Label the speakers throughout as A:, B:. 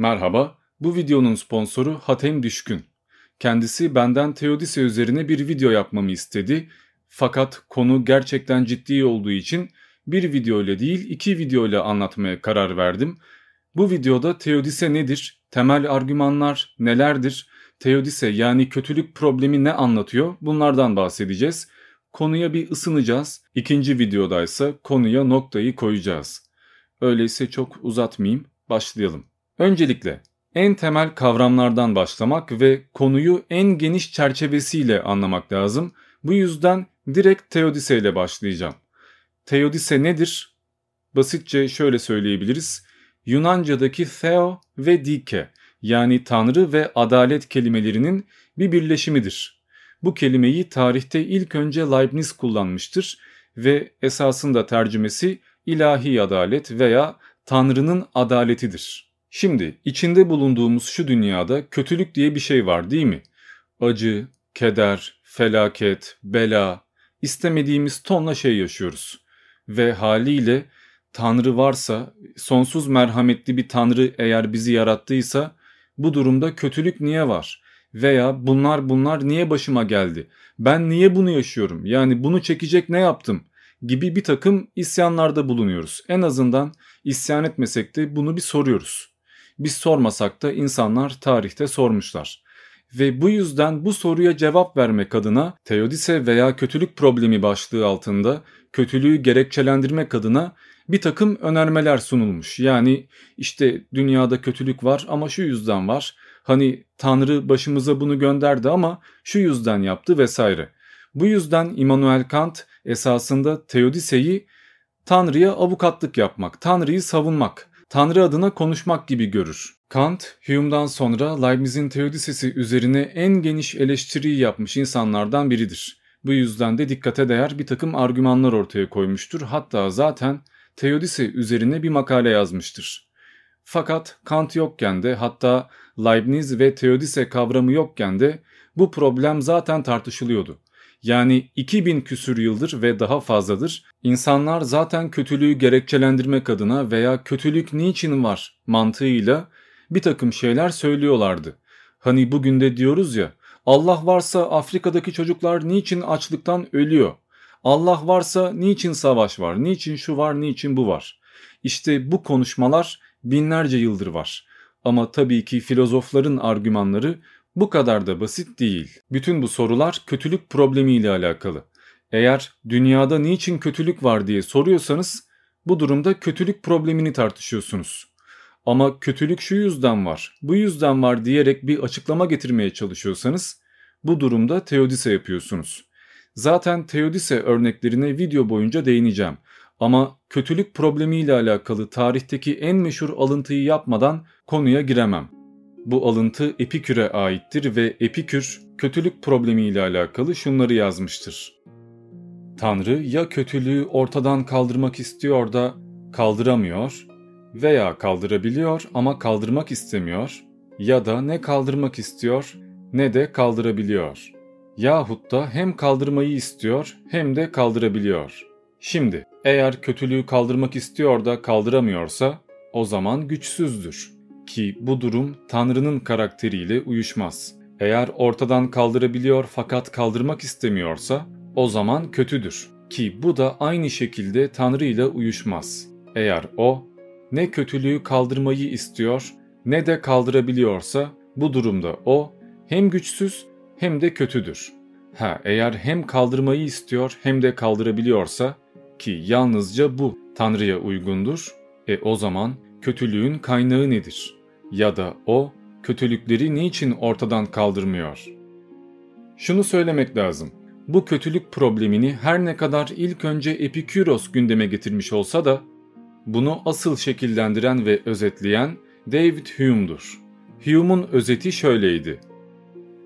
A: Merhaba, bu videonun sponsoru Hatem Düşkün. Kendisi benden Teodise üzerine bir video yapmamı istedi. Fakat konu gerçekten ciddi olduğu için bir video ile değil iki video ile anlatmaya karar verdim. Bu videoda Teodise nedir, temel argümanlar nelerdir, Teodise yani kötülük problemi ne anlatıyor bunlardan bahsedeceğiz. Konuya bir ısınacağız. İkinci videoda ise konuya noktayı koyacağız. Öyleyse çok uzatmayayım, başlayalım. Öncelikle en temel kavramlardan başlamak ve konuyu en geniş çerçevesiyle anlamak lazım. Bu yüzden direkt Teodise ile başlayacağım. Teodise nedir? Basitçe şöyle söyleyebiliriz. Yunanca'daki theo ve dike yani tanrı ve adalet kelimelerinin bir birleşimidir. Bu kelimeyi tarihte ilk önce Leibniz kullanmıştır ve esasında tercümesi ilahi adalet veya tanrının adaletidir. Şimdi içinde bulunduğumuz şu dünyada kötülük diye bir şey var değil mi? Acı, keder, felaket, bela, istemediğimiz tonla şey yaşıyoruz. Ve haliyle Tanrı varsa, sonsuz merhametli bir Tanrı eğer bizi yarattıysa bu durumda kötülük niye var? Veya bunlar bunlar niye başıma geldi? Ben niye bunu yaşıyorum? Yani bunu çekecek ne yaptım? Gibi bir takım isyanlarda bulunuyoruz. En azından isyan etmesek de bunu bir soruyoruz. Biz sormasak da insanlar tarihte sormuşlar. Ve bu yüzden bu soruya cevap vermek adına teodise veya kötülük problemi başlığı altında kötülüğü gerekçelendirmek adına bir takım önermeler sunulmuş. Yani işte dünyada kötülük var ama şu yüzden var. Hani Tanrı başımıza bunu gönderdi ama şu yüzden yaptı vesaire. Bu yüzden Immanuel Kant esasında Teodise'yi Tanrı'ya avukatlık yapmak, Tanrı'yı savunmak, Tanrı adına konuşmak gibi görür. Kant, Hume'dan sonra Leibniz'in Teodisesi üzerine en geniş eleştiriyi yapmış insanlardan biridir. Bu yüzden de dikkate değer bir takım argümanlar ortaya koymuştur. Hatta zaten Teodise üzerine bir makale yazmıştır. Fakat Kant yokken de hatta Leibniz ve Teodise kavramı yokken de bu problem zaten tartışılıyordu. Yani 2000 küsür yıldır ve daha fazladır insanlar zaten kötülüğü gerekçelendirmek adına veya kötülük niçin var mantığıyla bir takım şeyler söylüyorlardı. Hani bugün de diyoruz ya Allah varsa Afrika'daki çocuklar niçin açlıktan ölüyor? Allah varsa niçin savaş var, niçin şu var, niçin bu var? İşte bu konuşmalar binlerce yıldır var. Ama tabii ki filozofların argümanları bu kadar da basit değil. Bütün bu sorular kötülük problemiyle alakalı. Eğer dünyada niçin kötülük var diye soruyorsanız bu durumda kötülük problemini tartışıyorsunuz. Ama kötülük şu yüzden var, bu yüzden var diyerek bir açıklama getirmeye çalışıyorsanız bu durumda teodise yapıyorsunuz. Zaten Teodise örneklerine video boyunca değineceğim. Ama kötülük problemiyle alakalı tarihteki en meşhur alıntıyı yapmadan konuya giremem. Bu alıntı Epikür'e aittir ve Epikür kötülük problemiyle alakalı şunları yazmıştır. Tanrı ya kötülüğü ortadan kaldırmak istiyor da kaldıramıyor veya kaldırabiliyor ama kaldırmak istemiyor ya da ne kaldırmak istiyor ne de kaldırabiliyor yahut da hem kaldırmayı istiyor hem de kaldırabiliyor. Şimdi eğer kötülüğü kaldırmak istiyor da kaldıramıyorsa o zaman güçsüzdür. Ki bu durum Tanrı'nın karakteriyle uyuşmaz. Eğer ortadan kaldırabiliyor fakat kaldırmak istemiyorsa o zaman kötüdür. Ki bu da aynı şekilde Tanrı ile uyuşmaz. Eğer o ne kötülüğü kaldırmayı istiyor ne de kaldırabiliyorsa bu durumda o hem güçsüz hem de kötüdür. Ha eğer hem kaldırmayı istiyor hem de kaldırabiliyorsa ki yalnızca bu Tanrı'ya uygundur, e o zaman kötülüğün kaynağı nedir? Ya da o kötülükleri niçin ortadan kaldırmıyor? Şunu söylemek lazım. Bu kötülük problemini her ne kadar ilk önce Epiküros gündeme getirmiş olsa da bunu asıl şekillendiren ve özetleyen David Hume'dur. Hume'un özeti şöyleydi.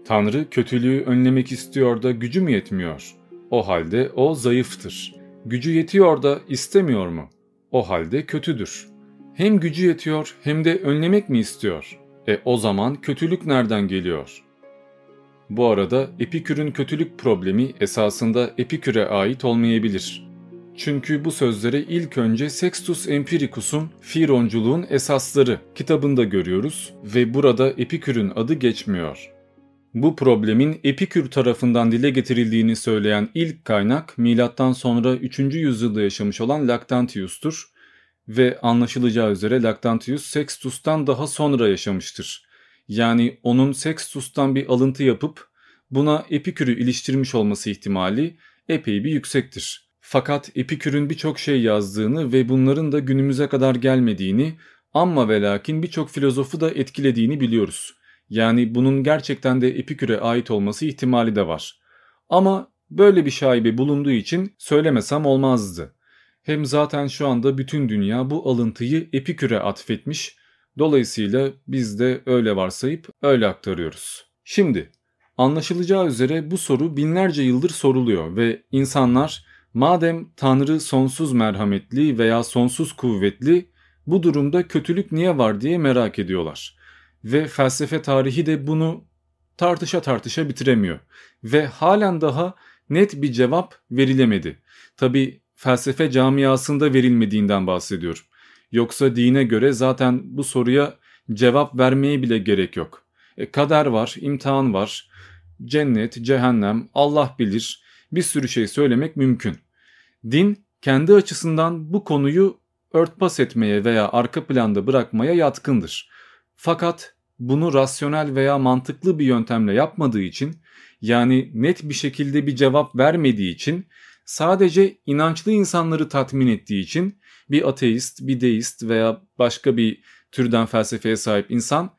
A: Tanrı kötülüğü önlemek istiyor da gücü mü yetmiyor? O halde o zayıftır. Gücü yetiyor da istemiyor mu? O halde kötüdür. Hem gücü yetiyor hem de önlemek mi istiyor? E o zaman kötülük nereden geliyor? Bu arada Epikür'ün kötülük problemi esasında Epikür'e ait olmayabilir. Çünkü bu sözlere ilk önce Sextus Empiricus'un Fironculuğun Esasları kitabında görüyoruz ve burada Epikür'ün adı geçmiyor. Bu problemin Epikür tarafından dile getirildiğini söyleyen ilk kaynak milattan sonra 3. yüzyılda yaşamış olan Lactantius'tur ve anlaşılacağı üzere Lactantius Sextus'tan daha sonra yaşamıştır. Yani onun Sextus'tan bir alıntı yapıp buna Epikür'ü iliştirmiş olması ihtimali epey bir yüksektir. Fakat Epikür'ün birçok şey yazdığını ve bunların da günümüze kadar gelmediğini ama ve lakin birçok filozofu da etkilediğini biliyoruz. Yani bunun gerçekten de Epikür'e ait olması ihtimali de var. Ama böyle bir şaibe bulunduğu için söylemesem olmazdı. Hem zaten şu anda bütün dünya bu alıntıyı Epikür'e atfetmiş. Dolayısıyla biz de öyle varsayıp öyle aktarıyoruz. Şimdi anlaşılacağı üzere bu soru binlerce yıldır soruluyor ve insanlar madem Tanrı sonsuz merhametli veya sonsuz kuvvetli bu durumda kötülük niye var diye merak ediyorlar. Ve felsefe tarihi de bunu tartışa tartışa bitiremiyor. Ve halen daha net bir cevap verilemedi. Tabi felsefe camiasında verilmediğinden bahsediyorum. Yoksa dine göre zaten bu soruya cevap vermeye bile gerek yok. E, kader var, imtihan var, cennet, cehennem, Allah bilir bir sürü şey söylemek mümkün. Din kendi açısından bu konuyu örtbas etmeye veya arka planda bırakmaya yatkındır. Fakat bunu rasyonel veya mantıklı bir yöntemle yapmadığı için yani net bir şekilde bir cevap vermediği için sadece inançlı insanları tatmin ettiği için bir ateist, bir deist veya başka bir türden felsefeye sahip insan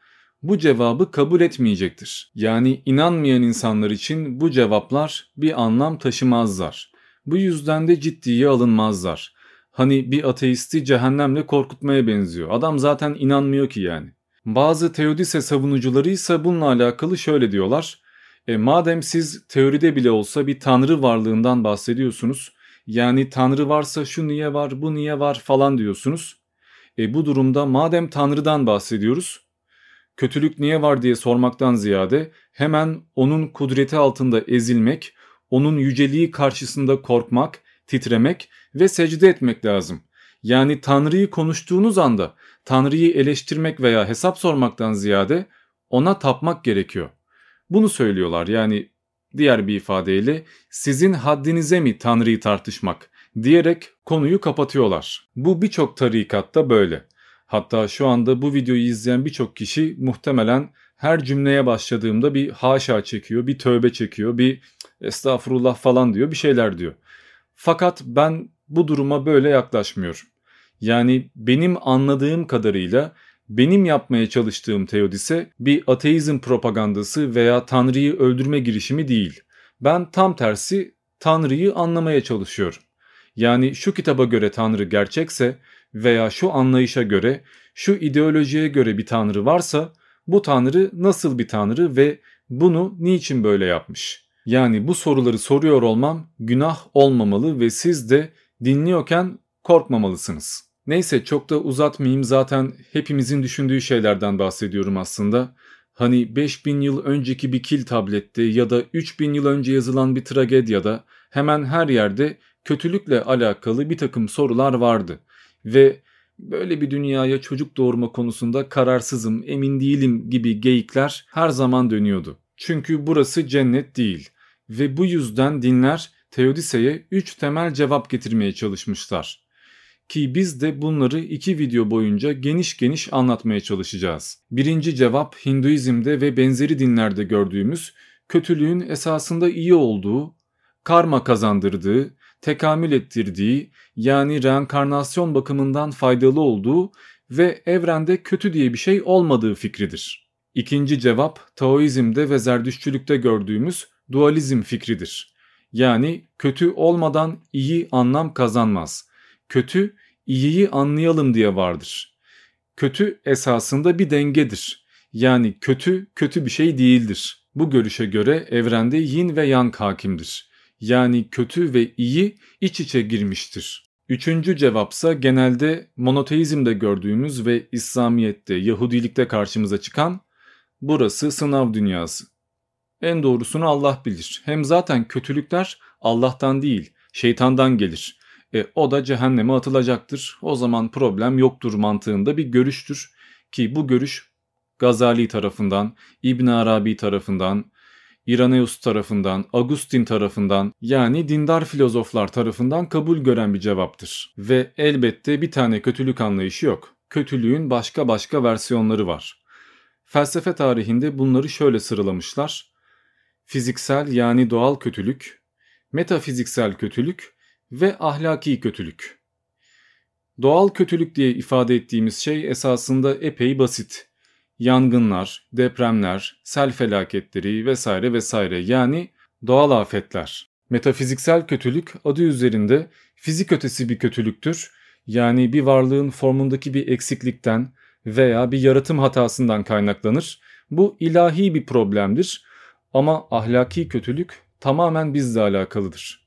A: bu cevabı kabul etmeyecektir. Yani inanmayan insanlar için bu cevaplar bir anlam taşımazlar. Bu yüzden de ciddiye alınmazlar. Hani bir ateisti cehennemle korkutmaya benziyor. Adam zaten inanmıyor ki yani. Bazı teodise savunucuları ise bununla alakalı şöyle diyorlar. E, madem siz teoride bile olsa bir tanrı varlığından bahsediyorsunuz. Yani tanrı varsa şu niye var bu niye var falan diyorsunuz. E, bu durumda madem tanrıdan bahsediyoruz kötülük niye var diye sormaktan ziyade hemen onun kudreti altında ezilmek, onun yüceliği karşısında korkmak, titremek ve secde etmek lazım. Yani Tanrı'yı konuştuğunuz anda Tanrı'yı eleştirmek veya hesap sormaktan ziyade ona tapmak gerekiyor. Bunu söylüyorlar yani diğer bir ifadeyle sizin haddinize mi Tanrı'yı tartışmak diyerek konuyu kapatıyorlar. Bu birçok tarikatta böyle. Hatta şu anda bu videoyu izleyen birçok kişi muhtemelen her cümleye başladığımda bir haşa çekiyor, bir tövbe çekiyor, bir estağfurullah falan diyor, bir şeyler diyor. Fakat ben bu duruma böyle yaklaşmıyorum. Yani benim anladığım kadarıyla benim yapmaya çalıştığım teodise bir ateizm propagandası veya Tanrı'yı öldürme girişimi değil. Ben tam tersi Tanrı'yı anlamaya çalışıyorum. Yani şu kitaba göre Tanrı gerçekse veya şu anlayışa göre, şu ideolojiye göre bir tanrı varsa bu tanrı nasıl bir tanrı ve bunu niçin böyle yapmış? Yani bu soruları soruyor olmam günah olmamalı ve siz de dinliyorken korkmamalısınız. Neyse çok da uzatmayayım zaten hepimizin düşündüğü şeylerden bahsediyorum aslında. Hani 5000 yıl önceki bir kil tablette ya da 3000 yıl önce yazılan bir tragedyada hemen her yerde kötülükle alakalı bir takım sorular vardı ve böyle bir dünyaya çocuk doğurma konusunda kararsızım, emin değilim gibi geyikler her zaman dönüyordu. Çünkü burası cennet değil ve bu yüzden dinler Teodise'ye 3 temel cevap getirmeye çalışmışlar. Ki biz de bunları iki video boyunca geniş geniş anlatmaya çalışacağız. Birinci cevap Hinduizm'de ve benzeri dinlerde gördüğümüz kötülüğün esasında iyi olduğu, karma kazandırdığı tekamül ettirdiği yani reenkarnasyon bakımından faydalı olduğu ve evrende kötü diye bir şey olmadığı fikridir. İkinci cevap Taoizm'de ve Zerdüşçülükte gördüğümüz dualizm fikridir. Yani kötü olmadan iyi anlam kazanmaz. Kötü iyiyi anlayalım diye vardır. Kötü esasında bir dengedir. Yani kötü kötü bir şey değildir. Bu görüşe göre evrende yin ve yang hakimdir yani kötü ve iyi iç içe girmiştir. Üçüncü cevapsa genelde monoteizmde gördüğümüz ve İslamiyet'te, Yahudilikte karşımıza çıkan burası sınav dünyası. En doğrusunu Allah bilir. Hem zaten kötülükler Allah'tan değil, şeytandan gelir. E, o da cehenneme atılacaktır. O zaman problem yoktur mantığında bir görüştür. Ki bu görüş Gazali tarafından, İbn Arabi tarafından, İraneus tarafından, Agustin tarafından yani dindar filozoflar tarafından kabul gören bir cevaptır. Ve elbette bir tane kötülük anlayışı yok. Kötülüğün başka başka versiyonları var. Felsefe tarihinde bunları şöyle sıralamışlar. Fiziksel yani doğal kötülük, metafiziksel kötülük ve ahlaki kötülük. Doğal kötülük diye ifade ettiğimiz şey esasında epey basit yangınlar, depremler, sel felaketleri vesaire vesaire yani doğal afetler. Metafiziksel kötülük adı üzerinde fizik ötesi bir kötülüktür. Yani bir varlığın formundaki bir eksiklikten veya bir yaratım hatasından kaynaklanır. Bu ilahi bir problemdir ama ahlaki kötülük tamamen bizle alakalıdır.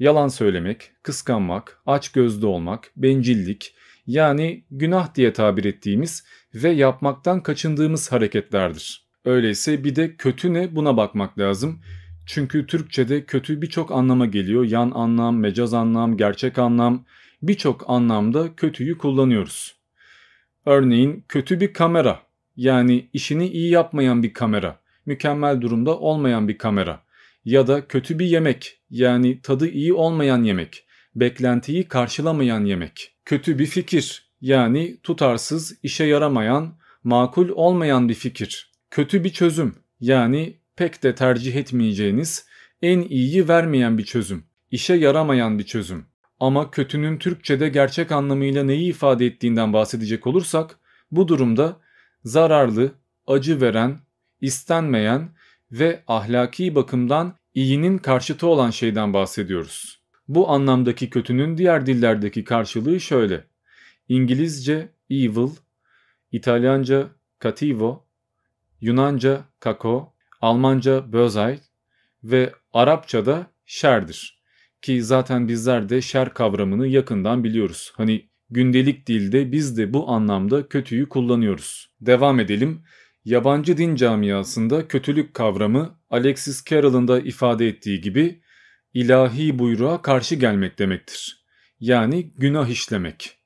A: Yalan söylemek, kıskanmak, açgözlü olmak, bencillik, yani günah diye tabir ettiğimiz ve yapmaktan kaçındığımız hareketlerdir. Öyleyse bir de kötü ne buna bakmak lazım. Çünkü Türkçe'de kötü birçok anlama geliyor. Yan anlam, mecaz anlam, gerçek anlam birçok anlamda kötüyü kullanıyoruz. Örneğin kötü bir kamera yani işini iyi yapmayan bir kamera, mükemmel durumda olmayan bir kamera ya da kötü bir yemek yani tadı iyi olmayan yemek, beklentiyi karşılamayan yemek kötü bir fikir yani tutarsız, işe yaramayan, makul olmayan bir fikir. Kötü bir çözüm yani pek de tercih etmeyeceğiniz, en iyiyi vermeyen bir çözüm. işe yaramayan bir çözüm. Ama kötünün Türkçe'de gerçek anlamıyla neyi ifade ettiğinden bahsedecek olursak, bu durumda zararlı, acı veren, istenmeyen ve ahlaki bakımdan iyinin karşıtı olan şeyden bahsediyoruz. Bu anlamdaki kötünün diğer dillerdeki karşılığı şöyle. İngilizce evil, İtalyanca cattivo, Yunanca kako, Almanca bösey ve Arapçada şerdir. Ki zaten bizler de şer kavramını yakından biliyoruz. Hani gündelik dilde biz de bu anlamda kötüyü kullanıyoruz. Devam edelim. Yabancı din camiasında kötülük kavramı Alexis Carrel'ın da ifade ettiği gibi ilahi buyruğa karşı gelmek demektir. Yani günah işlemek.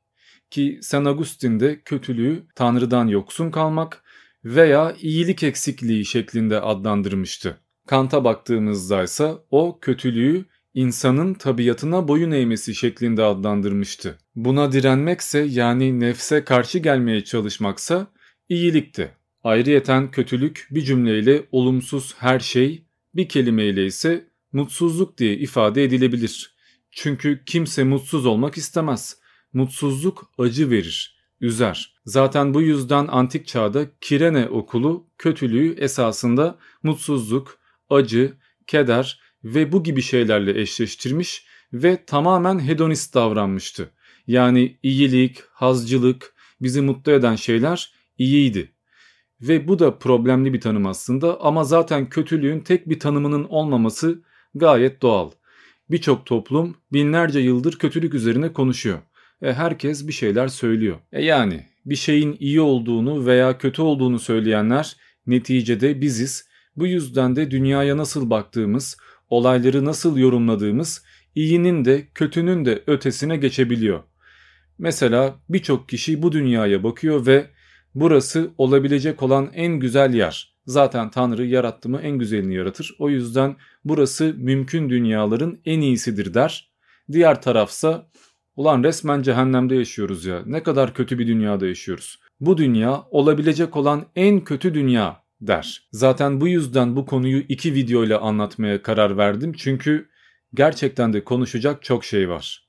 A: Ki San Agustin kötülüğü Tanrı'dan yoksun kalmak veya iyilik eksikliği şeklinde adlandırmıştı. Kant'a baktığımızda ise o kötülüğü insanın tabiatına boyun eğmesi şeklinde adlandırmıştı. Buna direnmekse yani nefse karşı gelmeye çalışmaksa iyilikti. Ayrıyeten kötülük bir cümleyle olumsuz her şey, bir kelimeyle ise mutsuzluk diye ifade edilebilir. Çünkü kimse mutsuz olmak istemez. Mutsuzluk acı verir, üzer. Zaten bu yüzden antik çağda Kirene okulu kötülüğü esasında mutsuzluk, acı, keder ve bu gibi şeylerle eşleştirmiş ve tamamen hedonist davranmıştı. Yani iyilik, hazcılık, bizi mutlu eden şeyler iyiydi. Ve bu da problemli bir tanım aslında ama zaten kötülüğün tek bir tanımının olmaması gayet doğal. Birçok toplum binlerce yıldır kötülük üzerine konuşuyor. E herkes bir şeyler söylüyor. E yani bir şeyin iyi olduğunu veya kötü olduğunu söyleyenler neticede biziz. Bu yüzden de dünyaya nasıl baktığımız, olayları nasıl yorumladığımız iyinin de kötünün de ötesine geçebiliyor. Mesela birçok kişi bu dünyaya bakıyor ve burası olabilecek olan en güzel yer. Zaten Tanrı yarattı mı en güzelini yaratır. O yüzden burası mümkün dünyaların en iyisidir der. Diğer tarafsa ulan resmen cehennemde yaşıyoruz ya ne kadar kötü bir dünyada yaşıyoruz. Bu dünya olabilecek olan en kötü dünya der. Zaten bu yüzden bu konuyu iki video ile anlatmaya karar verdim. Çünkü gerçekten de konuşacak çok şey var.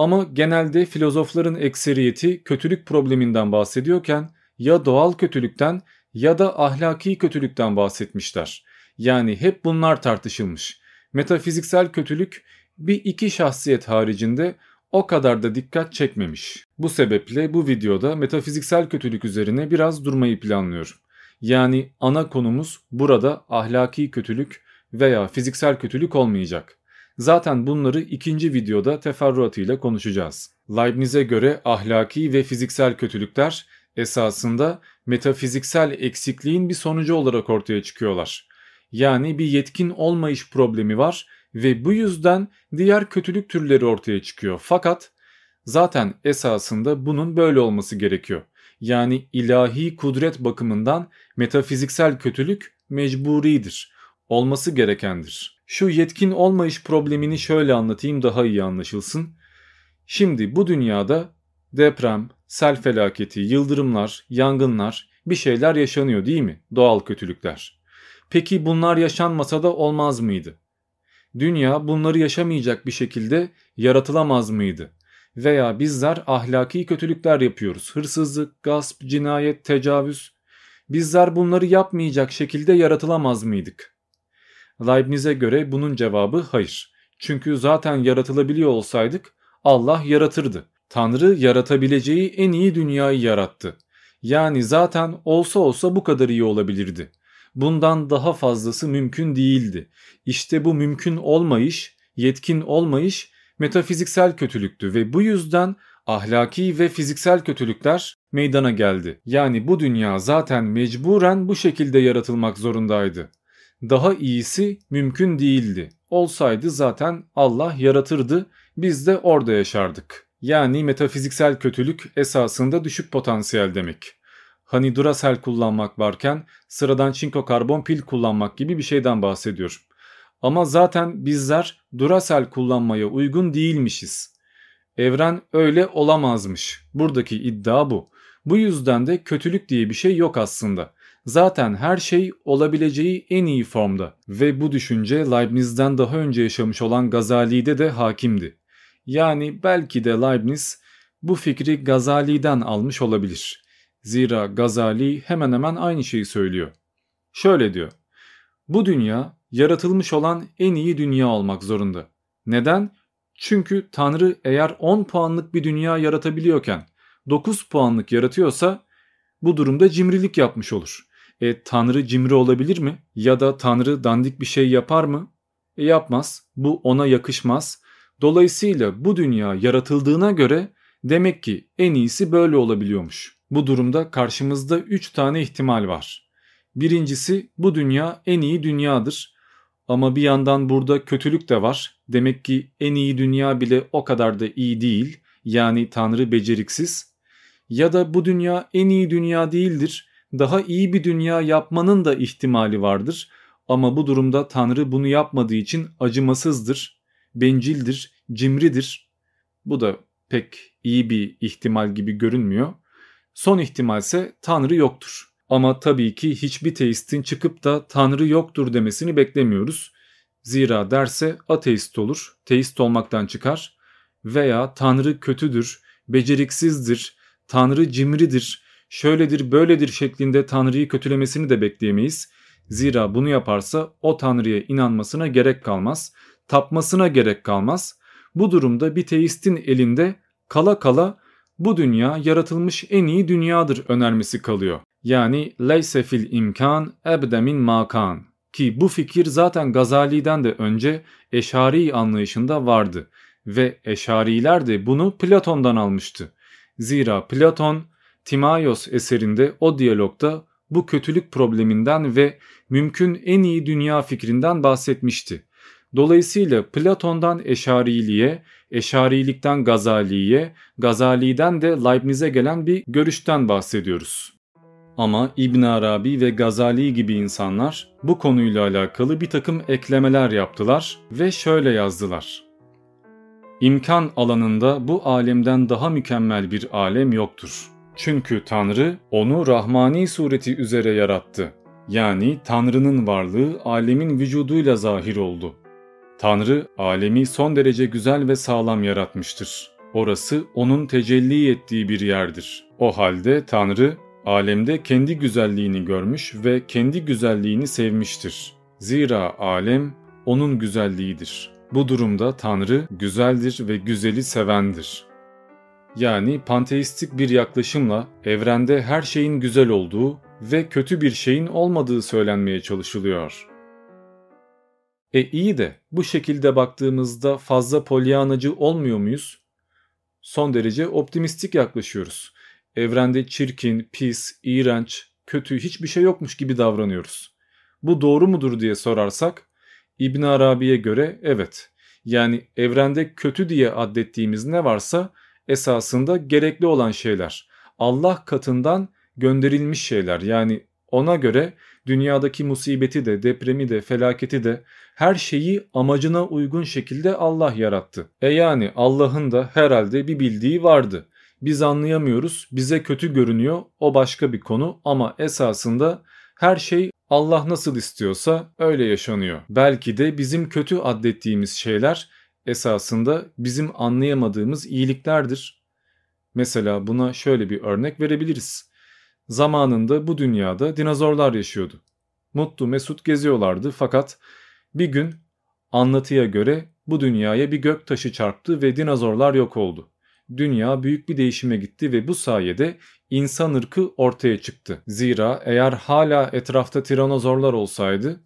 A: Ama genelde filozofların ekseriyeti kötülük probleminden bahsediyorken ya doğal kötülükten ya da ahlaki kötülükten bahsetmişler. Yani hep bunlar tartışılmış. Metafiziksel kötülük bir iki şahsiyet haricinde o kadar da dikkat çekmemiş. Bu sebeple bu videoda metafiziksel kötülük üzerine biraz durmayı planlıyorum. Yani ana konumuz burada ahlaki kötülük veya fiziksel kötülük olmayacak. Zaten bunları ikinci videoda teferruatıyla konuşacağız. Leibniz'e göre ahlaki ve fiziksel kötülükler esasında metafiziksel eksikliğin bir sonucu olarak ortaya çıkıyorlar. Yani bir yetkin olmayış problemi var ve bu yüzden diğer kötülük türleri ortaya çıkıyor. Fakat zaten esasında bunun böyle olması gerekiyor. Yani ilahi kudret bakımından metafiziksel kötülük mecburidir. Olması gerekendir. Şu yetkin olmayış problemini şöyle anlatayım daha iyi anlaşılsın. Şimdi bu dünyada deprem, sel felaketi, yıldırımlar, yangınlar bir şeyler yaşanıyor değil mi? Doğal kötülükler. Peki bunlar yaşanmasa da olmaz mıydı? Dünya bunları yaşamayacak bir şekilde yaratılamaz mıydı? Veya bizler ahlaki kötülükler yapıyoruz. Hırsızlık, gasp, cinayet, tecavüz. Bizler bunları yapmayacak şekilde yaratılamaz mıydık? Leibniz'e göre bunun cevabı hayır. Çünkü zaten yaratılabiliyor olsaydık Allah yaratırdı. Tanrı yaratabileceği en iyi dünyayı yarattı. Yani zaten olsa olsa bu kadar iyi olabilirdi. Bundan daha fazlası mümkün değildi. İşte bu mümkün olmayış, yetkin olmayış metafiziksel kötülüktü ve bu yüzden ahlaki ve fiziksel kötülükler meydana geldi. Yani bu dünya zaten mecburen bu şekilde yaratılmak zorundaydı. Daha iyisi mümkün değildi. Olsaydı zaten Allah yaratırdı, biz de orada yaşardık. Yani metafiziksel kötülük esasında düşük potansiyel demek. Hani Duracell kullanmak varken sıradan çinko karbon pil kullanmak gibi bir şeyden bahsediyor. Ama zaten bizler Duracell kullanmaya uygun değilmişiz. Evren öyle olamazmış. Buradaki iddia bu. Bu yüzden de kötülük diye bir şey yok aslında. Zaten her şey olabileceği en iyi formda ve bu düşünce Leibniz'den daha önce yaşamış olan Gazali'de de hakimdi. Yani belki de Leibniz bu fikri Gazali'den almış olabilir. Zira Gazali hemen hemen aynı şeyi söylüyor. Şöyle diyor. Bu dünya yaratılmış olan en iyi dünya olmak zorunda. Neden? Çünkü Tanrı eğer 10 puanlık bir dünya yaratabiliyorken 9 puanlık yaratıyorsa bu durumda cimrilik yapmış olur. E Tanrı cimri olabilir mi? Ya da Tanrı dandik bir şey yapar mı? E yapmaz. Bu ona yakışmaz. Dolayısıyla bu dünya yaratıldığına göre demek ki en iyisi böyle olabiliyormuş. Bu durumda karşımızda 3 tane ihtimal var. Birincisi bu dünya en iyi dünyadır. Ama bir yandan burada kötülük de var. Demek ki en iyi dünya bile o kadar da iyi değil. Yani Tanrı beceriksiz. Ya da bu dünya en iyi dünya değildir. Daha iyi bir dünya yapmanın da ihtimali vardır. Ama bu durumda Tanrı bunu yapmadığı için acımasızdır, bencildir, cimridir. Bu da pek iyi bir ihtimal gibi görünmüyor. Son ihtimalse Tanrı yoktur. Ama tabii ki hiçbir teistin çıkıp da Tanrı yoktur demesini beklemiyoruz. Zira derse ateist olur, teist olmaktan çıkar veya Tanrı kötüdür, beceriksizdir, Tanrı cimridir, şöyledir böyledir şeklinde Tanrı'yı kötülemesini de bekleyemeyiz. Zira bunu yaparsa o Tanrı'ya inanmasına gerek kalmaz, tapmasına gerek kalmaz. Bu durumda bir teistin elinde kala kala bu dünya yaratılmış en iyi dünyadır önermesi kalıyor. Yani leyse fil imkan ebdemin makan ki bu fikir zaten Gazali'den de önce Eşari anlayışında vardı ve Eşariler de bunu Platon'dan almıştı. Zira Platon Timaios eserinde o diyalogda bu kötülük probleminden ve mümkün en iyi dünya fikrinden bahsetmişti. Dolayısıyla Platon'dan Eşariliğe, Eşarilikten Gazali'ye, Gazali'den de Leibniz'e gelen bir görüşten bahsediyoruz. Ama İbn Arabi ve Gazali gibi insanlar bu konuyla alakalı bir takım eklemeler yaptılar ve şöyle yazdılar. İmkan alanında bu alemden daha mükemmel bir alem yoktur. Çünkü Tanrı onu rahmani sureti üzere yarattı. Yani Tanrı'nın varlığı alemin vücuduyla zahir oldu. Tanrı alemi son derece güzel ve sağlam yaratmıştır. Orası onun tecelli ettiği bir yerdir. O halde Tanrı alemde kendi güzelliğini görmüş ve kendi güzelliğini sevmiştir. Zira alem onun güzelliğidir. Bu durumda Tanrı güzeldir ve güzeli sevendir. Yani panteistik bir yaklaşımla evrende her şeyin güzel olduğu ve kötü bir şeyin olmadığı söylenmeye çalışılıyor. E iyi de bu şekilde baktığımızda fazla polyanacı olmuyor muyuz? Son derece optimistik yaklaşıyoruz. Evrende çirkin, pis, iğrenç, kötü hiçbir şey yokmuş gibi davranıyoruz. Bu doğru mudur diye sorarsak İbn Arabi'ye göre evet. Yani evrende kötü diye adettiğimiz ne varsa esasında gerekli olan şeyler. Allah katından gönderilmiş şeyler. Yani ona göre dünyadaki musibeti de, depremi de, felaketi de her şeyi amacına uygun şekilde Allah yarattı. E yani Allah'ın da herhalde bir bildiği vardı. Biz anlayamıyoruz, bize kötü görünüyor, o başka bir konu ama esasında her şey Allah nasıl istiyorsa öyle yaşanıyor. Belki de bizim kötü adettiğimiz şeyler esasında bizim anlayamadığımız iyiliklerdir. Mesela buna şöyle bir örnek verebiliriz. Zamanında bu dünyada dinozorlar yaşıyordu. Mutlu mesut geziyorlardı fakat bir gün anlatıya göre bu dünyaya bir gök taşı çarptı ve dinozorlar yok oldu. Dünya büyük bir değişime gitti ve bu sayede insan ırkı ortaya çıktı. Zira eğer hala etrafta tiranozorlar olsaydı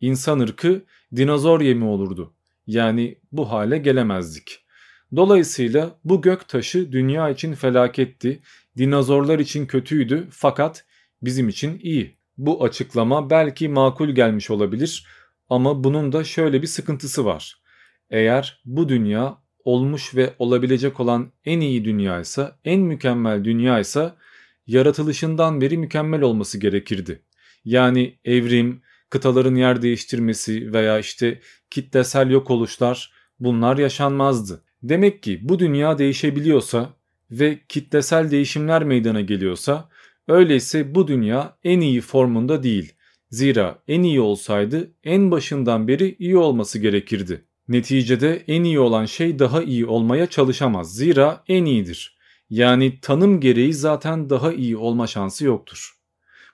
A: insan ırkı dinozor yemi olurdu. Yani bu hale gelemezdik. Dolayısıyla bu gök taşı dünya için felaketti, dinozorlar için kötüydü fakat bizim için iyi. Bu açıklama belki makul gelmiş olabilir ama bunun da şöyle bir sıkıntısı var. Eğer bu dünya olmuş ve olabilecek olan en iyi dünyaysa, en mükemmel dünyaysa yaratılışından beri mükemmel olması gerekirdi. Yani evrim, kıtaların yer değiştirmesi veya işte kitlesel yok oluşlar bunlar yaşanmazdı. Demek ki bu dünya değişebiliyorsa ve kitlesel değişimler meydana geliyorsa öyleyse bu dünya en iyi formunda değil. Zira en iyi olsaydı en başından beri iyi olması gerekirdi. Neticede en iyi olan şey daha iyi olmaya çalışamaz. Zira en iyidir. Yani tanım gereği zaten daha iyi olma şansı yoktur.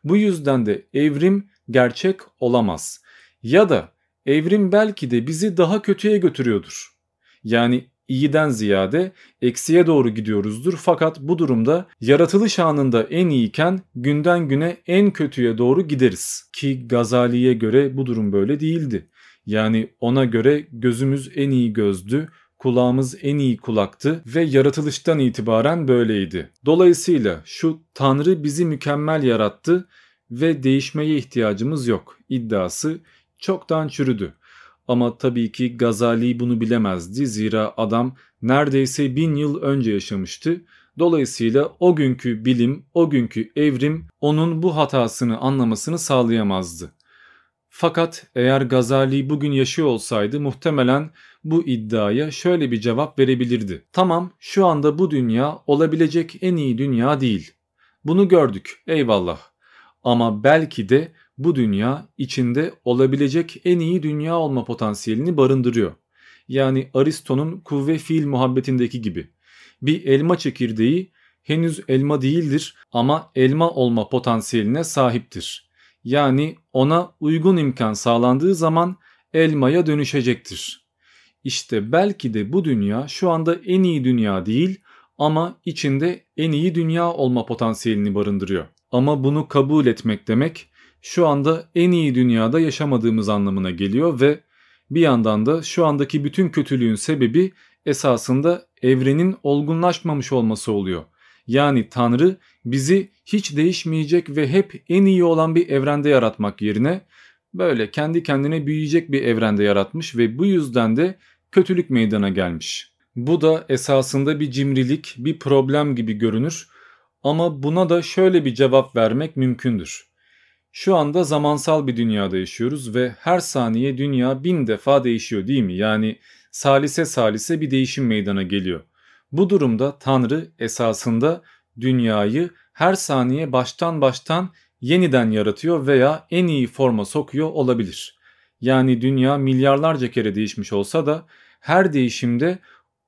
A: Bu yüzden de evrim gerçek olamaz. Ya da evrim belki de bizi daha kötüye götürüyordur. Yani iyiden ziyade eksiye doğru gidiyoruzdur fakat bu durumda yaratılış anında en iyiyken günden güne en kötüye doğru gideriz. Ki Gazali'ye göre bu durum böyle değildi. Yani ona göre gözümüz en iyi gözdü, kulağımız en iyi kulaktı ve yaratılıştan itibaren böyleydi. Dolayısıyla şu Tanrı bizi mükemmel yarattı ve değişmeye ihtiyacımız yok iddiası çoktan çürüdü. Ama tabii ki Gazali bunu bilemezdi zira adam neredeyse bin yıl önce yaşamıştı. Dolayısıyla o günkü bilim, o günkü evrim onun bu hatasını anlamasını sağlayamazdı. Fakat eğer Gazali bugün yaşıyor olsaydı muhtemelen bu iddiaya şöyle bir cevap verebilirdi. Tamam şu anda bu dünya olabilecek en iyi dünya değil. Bunu gördük eyvallah. Ama belki de bu dünya içinde olabilecek en iyi dünya olma potansiyelini barındırıyor. Yani Aristo'nun kuvve fiil muhabbetindeki gibi. Bir elma çekirdeği henüz elma değildir ama elma olma potansiyeline sahiptir. Yani ona uygun imkan sağlandığı zaman elmaya dönüşecektir. İşte belki de bu dünya şu anda en iyi dünya değil ama içinde en iyi dünya olma potansiyelini barındırıyor. Ama bunu kabul etmek demek şu anda en iyi dünyada yaşamadığımız anlamına geliyor ve bir yandan da şu andaki bütün kötülüğün sebebi esasında evrenin olgunlaşmamış olması oluyor. Yani Tanrı bizi hiç değişmeyecek ve hep en iyi olan bir evrende yaratmak yerine böyle kendi kendine büyüyecek bir evrende yaratmış ve bu yüzden de kötülük meydana gelmiş. Bu da esasında bir cimrilik, bir problem gibi görünür ama buna da şöyle bir cevap vermek mümkündür. Şu anda zamansal bir dünyada yaşıyoruz ve her saniye dünya bin defa değişiyor değil mi? Yani salise salise bir değişim meydana geliyor. Bu durumda Tanrı esasında dünyayı her saniye baştan baştan yeniden yaratıyor veya en iyi forma sokuyor olabilir. Yani dünya milyarlarca kere değişmiş olsa da her değişimde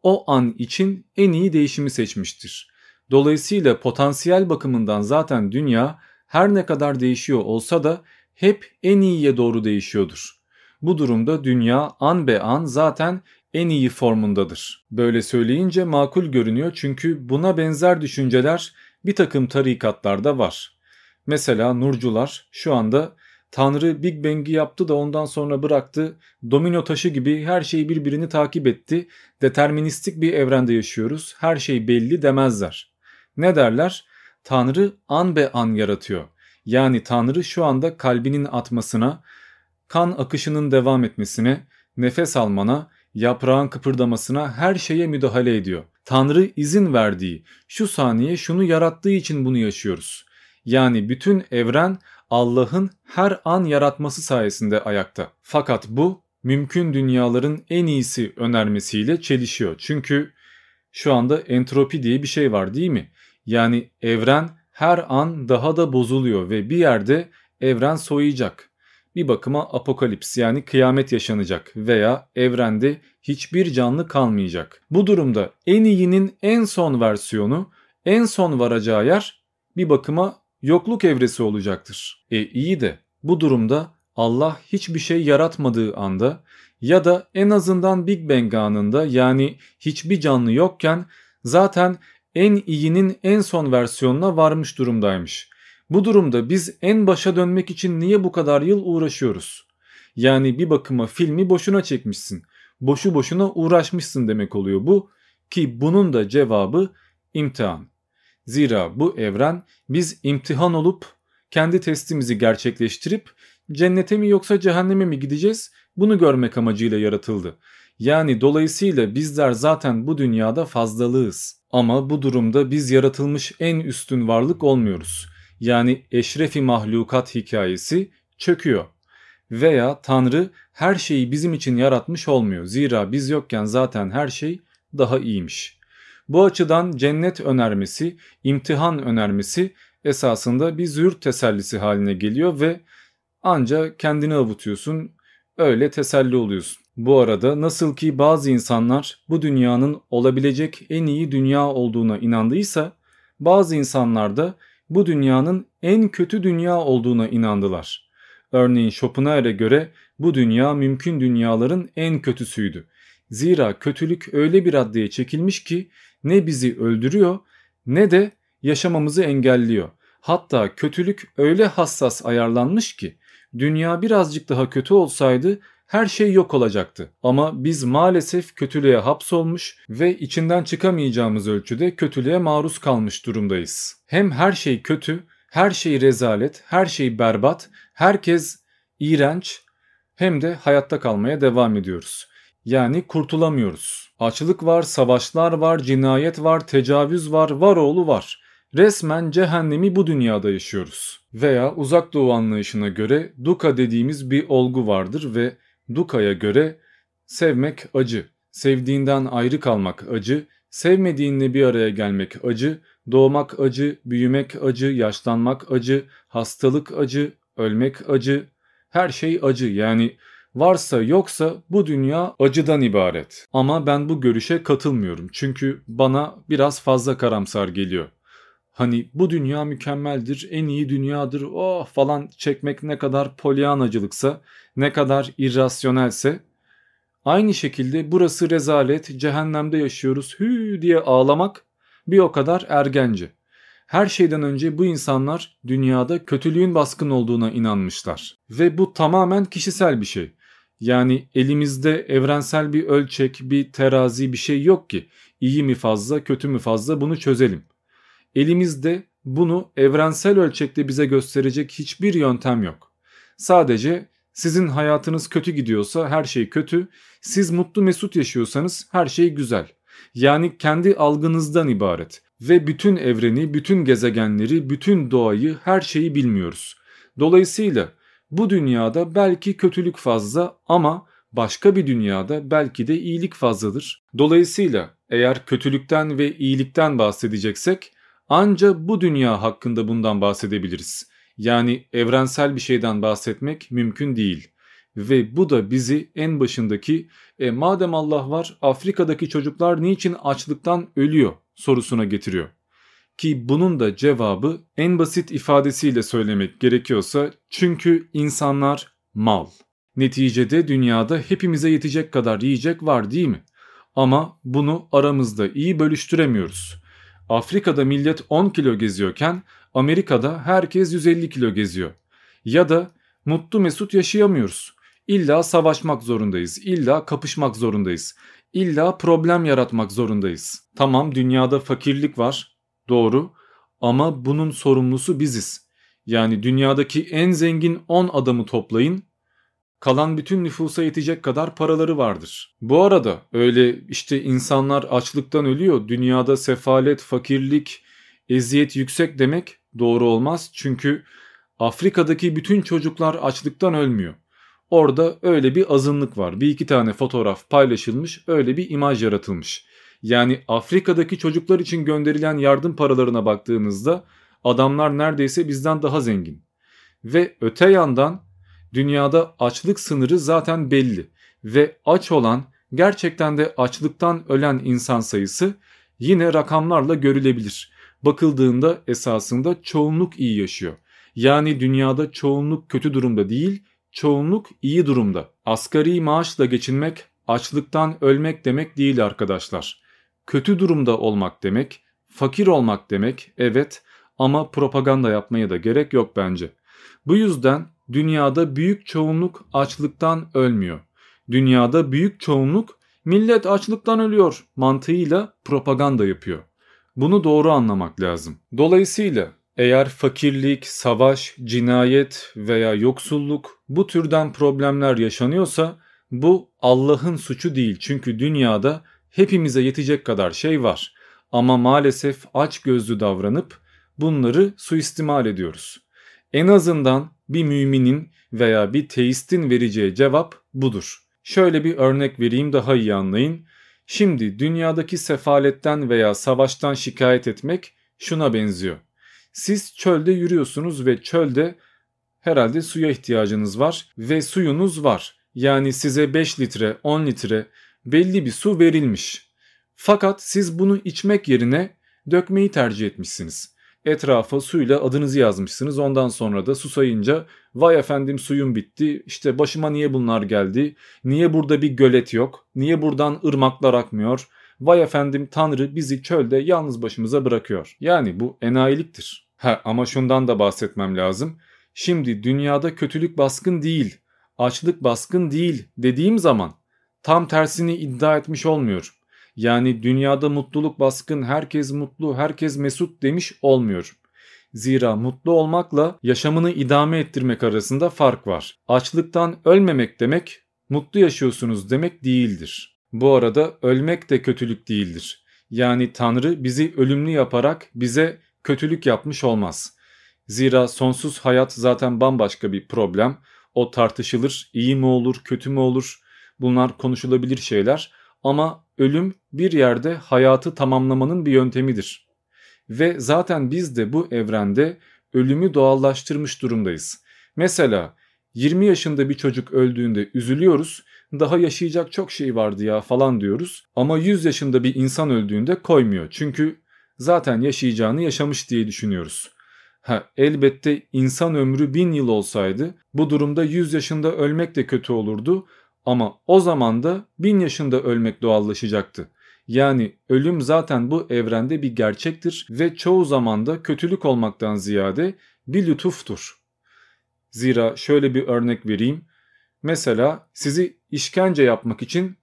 A: o an için en iyi değişimi seçmiştir. Dolayısıyla potansiyel bakımından zaten dünya her ne kadar değişiyor olsa da hep en iyiye doğru değişiyordur. Bu durumda dünya an be an zaten en iyi formundadır. Böyle söyleyince makul görünüyor çünkü buna benzer düşünceler bir takım tarikatlarda var. Mesela Nurcular şu anda Tanrı Big Bang'i yaptı da ondan sonra bıraktı. Domino taşı gibi her şey birbirini takip etti. Deterministik bir evrende yaşıyoruz. Her şey belli demezler. Ne derler? Tanrı an be an yaratıyor. Yani Tanrı şu anda kalbinin atmasına, kan akışının devam etmesine, nefes almana, yaprağın kıpırdamasına her şeye müdahale ediyor. Tanrı izin verdiği, şu saniye şunu yarattığı için bunu yaşıyoruz. Yani bütün evren Allah'ın her an yaratması sayesinde ayakta. Fakat bu mümkün dünyaların en iyisi önermesiyle çelişiyor. Çünkü şu anda entropi diye bir şey var değil mi? Yani evren her an daha da bozuluyor ve bir yerde evren soyacak. Bir bakıma apokalips yani kıyamet yaşanacak veya evrende hiçbir canlı kalmayacak. Bu durumda en iyinin en son versiyonu, en son varacağı yer bir bakıma yokluk evresi olacaktır. E iyi de bu durumda Allah hiçbir şey yaratmadığı anda ya da en azından Big Bang anında yani hiçbir canlı yokken zaten en iyinin en son versiyonuna varmış durumdaymış. Bu durumda biz en başa dönmek için niye bu kadar yıl uğraşıyoruz? Yani bir bakıma filmi boşuna çekmişsin. Boşu boşuna uğraşmışsın demek oluyor bu ki bunun da cevabı imtihan. Zira bu evren biz imtihan olup kendi testimizi gerçekleştirip cennete mi yoksa cehenneme mi gideceğiz bunu görmek amacıyla yaratıldı. Yani dolayısıyla bizler zaten bu dünyada fazlalığız. Ama bu durumda biz yaratılmış en üstün varlık olmuyoruz. Yani eşrefi mahlukat hikayesi çöküyor. Veya Tanrı her şeyi bizim için yaratmış olmuyor. Zira biz yokken zaten her şey daha iyiymiş. Bu açıdan cennet önermesi, imtihan önermesi esasında bir züğürt tesellisi haline geliyor ve anca kendini avutuyorsun, öyle teselli oluyorsun. Bu arada nasıl ki bazı insanlar bu dünyanın olabilecek en iyi dünya olduğuna inandıysa, bazı insanlar da bu dünyanın en kötü dünya olduğuna inandılar. Örneğin Schopenhauer'e göre bu dünya mümkün dünyaların en kötüsüydü. Zira kötülük öyle bir raddeye çekilmiş ki ne bizi öldürüyor ne de yaşamamızı engelliyor. Hatta kötülük öyle hassas ayarlanmış ki dünya birazcık daha kötü olsaydı her şey yok olacaktı. Ama biz maalesef kötülüğe hapsolmuş ve içinden çıkamayacağımız ölçüde kötülüğe maruz kalmış durumdayız. Hem her şey kötü, her şey rezalet, her şey berbat, herkes iğrenç hem de hayatta kalmaya devam ediyoruz. Yani kurtulamıyoruz. Açlık var, savaşlar var, cinayet var, tecavüz var, var oğlu var. Resmen cehennemi bu dünyada yaşıyoruz. Veya uzak doğu anlayışına göre duka dediğimiz bir olgu vardır ve dukaya göre sevmek acı, sevdiğinden ayrı kalmak acı, sevmediğinle bir araya gelmek acı, doğmak acı, büyümek acı, yaşlanmak acı, hastalık acı, ölmek acı, her şey acı yani varsa yoksa bu dünya acıdan ibaret. Ama ben bu görüşe katılmıyorum çünkü bana biraz fazla karamsar geliyor. Hani bu dünya mükemmeldir, en iyi dünyadır, oh falan çekmek ne kadar polyanacılıksa, ne kadar irrasyonelse, aynı şekilde burası rezalet, cehennemde yaşıyoruz hü diye ağlamak bir o kadar ergence. Her şeyden önce bu insanlar dünyada kötülüğün baskın olduğuna inanmışlar. Ve bu tamamen kişisel bir şey. Yani elimizde evrensel bir ölçek, bir terazi bir şey yok ki. İyi mi fazla, kötü mü fazla bunu çözelim. Elimizde bunu evrensel ölçekte bize gösterecek hiçbir yöntem yok. Sadece sizin hayatınız kötü gidiyorsa her şey kötü, siz mutlu mesut yaşıyorsanız her şey güzel. Yani kendi algınızdan ibaret ve bütün evreni, bütün gezegenleri, bütün doğayı, her şeyi bilmiyoruz. Dolayısıyla bu dünyada belki kötülük fazla ama başka bir dünyada belki de iyilik fazladır. Dolayısıyla eğer kötülükten ve iyilikten bahsedeceksek Anca bu dünya hakkında bundan bahsedebiliriz. Yani evrensel bir şeyden bahsetmek mümkün değil. Ve bu da bizi en başındaki e, madem Allah var Afrika'daki çocuklar niçin açlıktan ölüyor sorusuna getiriyor. Ki bunun da cevabı en basit ifadesiyle söylemek gerekiyorsa çünkü insanlar mal. Neticede dünyada hepimize yetecek kadar yiyecek var değil mi? Ama bunu aramızda iyi bölüştüremiyoruz. Afrika'da millet 10 kilo geziyorken Amerika'da herkes 150 kilo geziyor. Ya da mutlu mesut yaşayamıyoruz. İlla savaşmak zorundayız. İlla kapışmak zorundayız. İlla problem yaratmak zorundayız. Tamam dünyada fakirlik var. Doğru. Ama bunun sorumlusu biziz. Yani dünyadaki en zengin 10 adamı toplayın. Kalan bütün nüfusa yetecek kadar paraları vardır. Bu arada öyle işte insanlar açlıktan ölüyor, dünyada sefalet, fakirlik, eziyet yüksek demek doğru olmaz. Çünkü Afrika'daki bütün çocuklar açlıktan ölmüyor. Orada öyle bir azınlık var. Bir iki tane fotoğraf paylaşılmış, öyle bir imaj yaratılmış. Yani Afrika'daki çocuklar için gönderilen yardım paralarına baktığınızda adamlar neredeyse bizden daha zengin. Ve öte yandan dünyada açlık sınırı zaten belli ve aç olan gerçekten de açlıktan ölen insan sayısı yine rakamlarla görülebilir. Bakıldığında esasında çoğunluk iyi yaşıyor. Yani dünyada çoğunluk kötü durumda değil, çoğunluk iyi durumda. Asgari maaşla geçinmek açlıktan ölmek demek değil arkadaşlar. Kötü durumda olmak demek, fakir olmak demek evet ama propaganda yapmaya da gerek yok bence. Bu yüzden dünyada büyük çoğunluk açlıktan ölmüyor. Dünyada büyük çoğunluk millet açlıktan ölüyor mantığıyla propaganda yapıyor. Bunu doğru anlamak lazım. Dolayısıyla eğer fakirlik, savaş, cinayet veya yoksulluk bu türden problemler yaşanıyorsa bu Allah'ın suçu değil. Çünkü dünyada hepimize yetecek kadar şey var. Ama maalesef aç gözlü davranıp bunları suistimal ediyoruz. En azından bir müminin veya bir teistin vereceği cevap budur. Şöyle bir örnek vereyim daha iyi anlayın. Şimdi dünyadaki sefaletten veya savaştan şikayet etmek şuna benziyor. Siz çölde yürüyorsunuz ve çölde herhalde suya ihtiyacınız var ve suyunuz var. Yani size 5 litre, 10 litre belli bir su verilmiş. Fakat siz bunu içmek yerine dökmeyi tercih etmişsiniz. Etrafa suyla adınızı yazmışsınız. Ondan sonra da susayınca vay efendim suyum bitti. İşte başıma niye bunlar geldi? Niye burada bir gölet yok? Niye buradan ırmaklar akmıyor? Vay efendim Tanrı bizi çölde yalnız başımıza bırakıyor. Yani bu enayiliktir. Ha ama şundan da bahsetmem lazım. Şimdi dünyada kötülük baskın değil, açlık baskın değil dediğim zaman tam tersini iddia etmiş olmuyor. Yani dünyada mutluluk baskın, herkes mutlu, herkes mesut demiş olmuyor. Zira mutlu olmakla yaşamını idame ettirmek arasında fark var. Açlıktan ölmemek demek mutlu yaşıyorsunuz demek değildir. Bu arada ölmek de kötülük değildir. Yani Tanrı bizi ölümlü yaparak bize kötülük yapmış olmaz. Zira sonsuz hayat zaten bambaşka bir problem. O tartışılır, iyi mi olur, kötü mü olur? Bunlar konuşulabilir şeyler ama ölüm bir yerde hayatı tamamlamanın bir yöntemidir. Ve zaten biz de bu evrende ölümü doğallaştırmış durumdayız. Mesela 20 yaşında bir çocuk öldüğünde üzülüyoruz. Daha yaşayacak çok şey vardı ya falan diyoruz. Ama 100 yaşında bir insan öldüğünde koymuyor. Çünkü zaten yaşayacağını yaşamış diye düşünüyoruz. Ha, elbette insan ömrü 1000 yıl olsaydı bu durumda 100 yaşında ölmek de kötü olurdu ama o zaman da 1000 yaşında ölmek doğallaşacaktı. Yani ölüm zaten bu evrende bir gerçektir ve çoğu zamanda kötülük olmaktan ziyade bir lütuftur. Zira şöyle bir örnek vereyim. Mesela sizi işkence yapmak için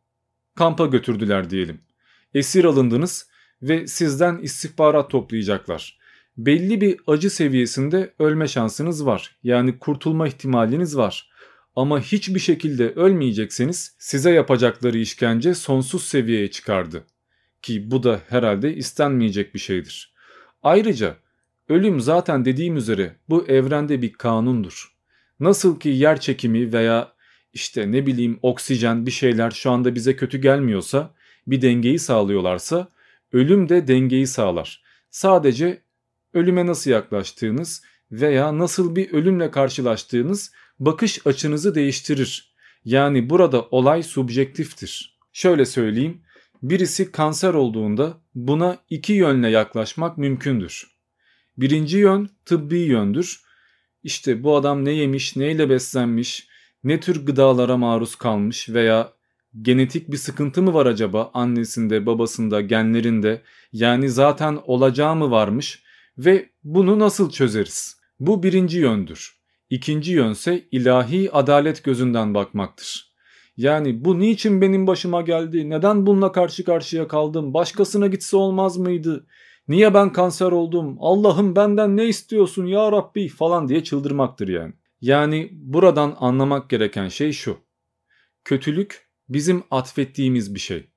A: kampa götürdüler diyelim. Esir alındınız ve sizden istihbarat toplayacaklar. Belli bir acı seviyesinde ölme şansınız var. Yani kurtulma ihtimaliniz var. Ama hiçbir şekilde ölmeyecekseniz size yapacakları işkence sonsuz seviyeye çıkardı. Ki bu da herhalde istenmeyecek bir şeydir. Ayrıca ölüm zaten dediğim üzere bu evrende bir kanundur. Nasıl ki yer çekimi veya işte ne bileyim oksijen bir şeyler şu anda bize kötü gelmiyorsa bir dengeyi sağlıyorlarsa ölüm de dengeyi sağlar. Sadece ölüme nasıl yaklaştığınız veya nasıl bir ölümle karşılaştığınız bakış açınızı değiştirir. Yani burada olay subjektiftir. Şöyle söyleyeyim, birisi kanser olduğunda buna iki yönle yaklaşmak mümkündür. Birinci yön tıbbi yöndür. İşte bu adam ne yemiş, neyle beslenmiş, ne tür gıdalara maruz kalmış veya genetik bir sıkıntı mı var acaba annesinde, babasında, genlerinde yani zaten olacağı mı varmış ve bunu nasıl çözeriz? Bu birinci yöndür. İkinci yönse ilahi adalet gözünden bakmaktır. Yani bu niçin benim başıma geldi? Neden bununla karşı karşıya kaldım? Başkasına gitse olmaz mıydı? Niye ben kanser oldum? Allah'ım benden ne istiyorsun ya Rabbi falan diye çıldırmaktır yani. Yani buradan anlamak gereken şey şu. Kötülük bizim atfettiğimiz bir şey.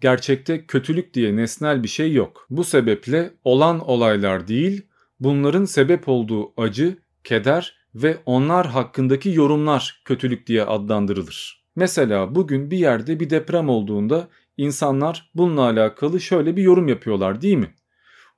A: Gerçekte kötülük diye nesnel bir şey yok. Bu sebeple olan olaylar değil, bunların sebep olduğu acı, keder ve onlar hakkındaki yorumlar kötülük diye adlandırılır. Mesela bugün bir yerde bir deprem olduğunda insanlar bununla alakalı şöyle bir yorum yapıyorlar değil mi?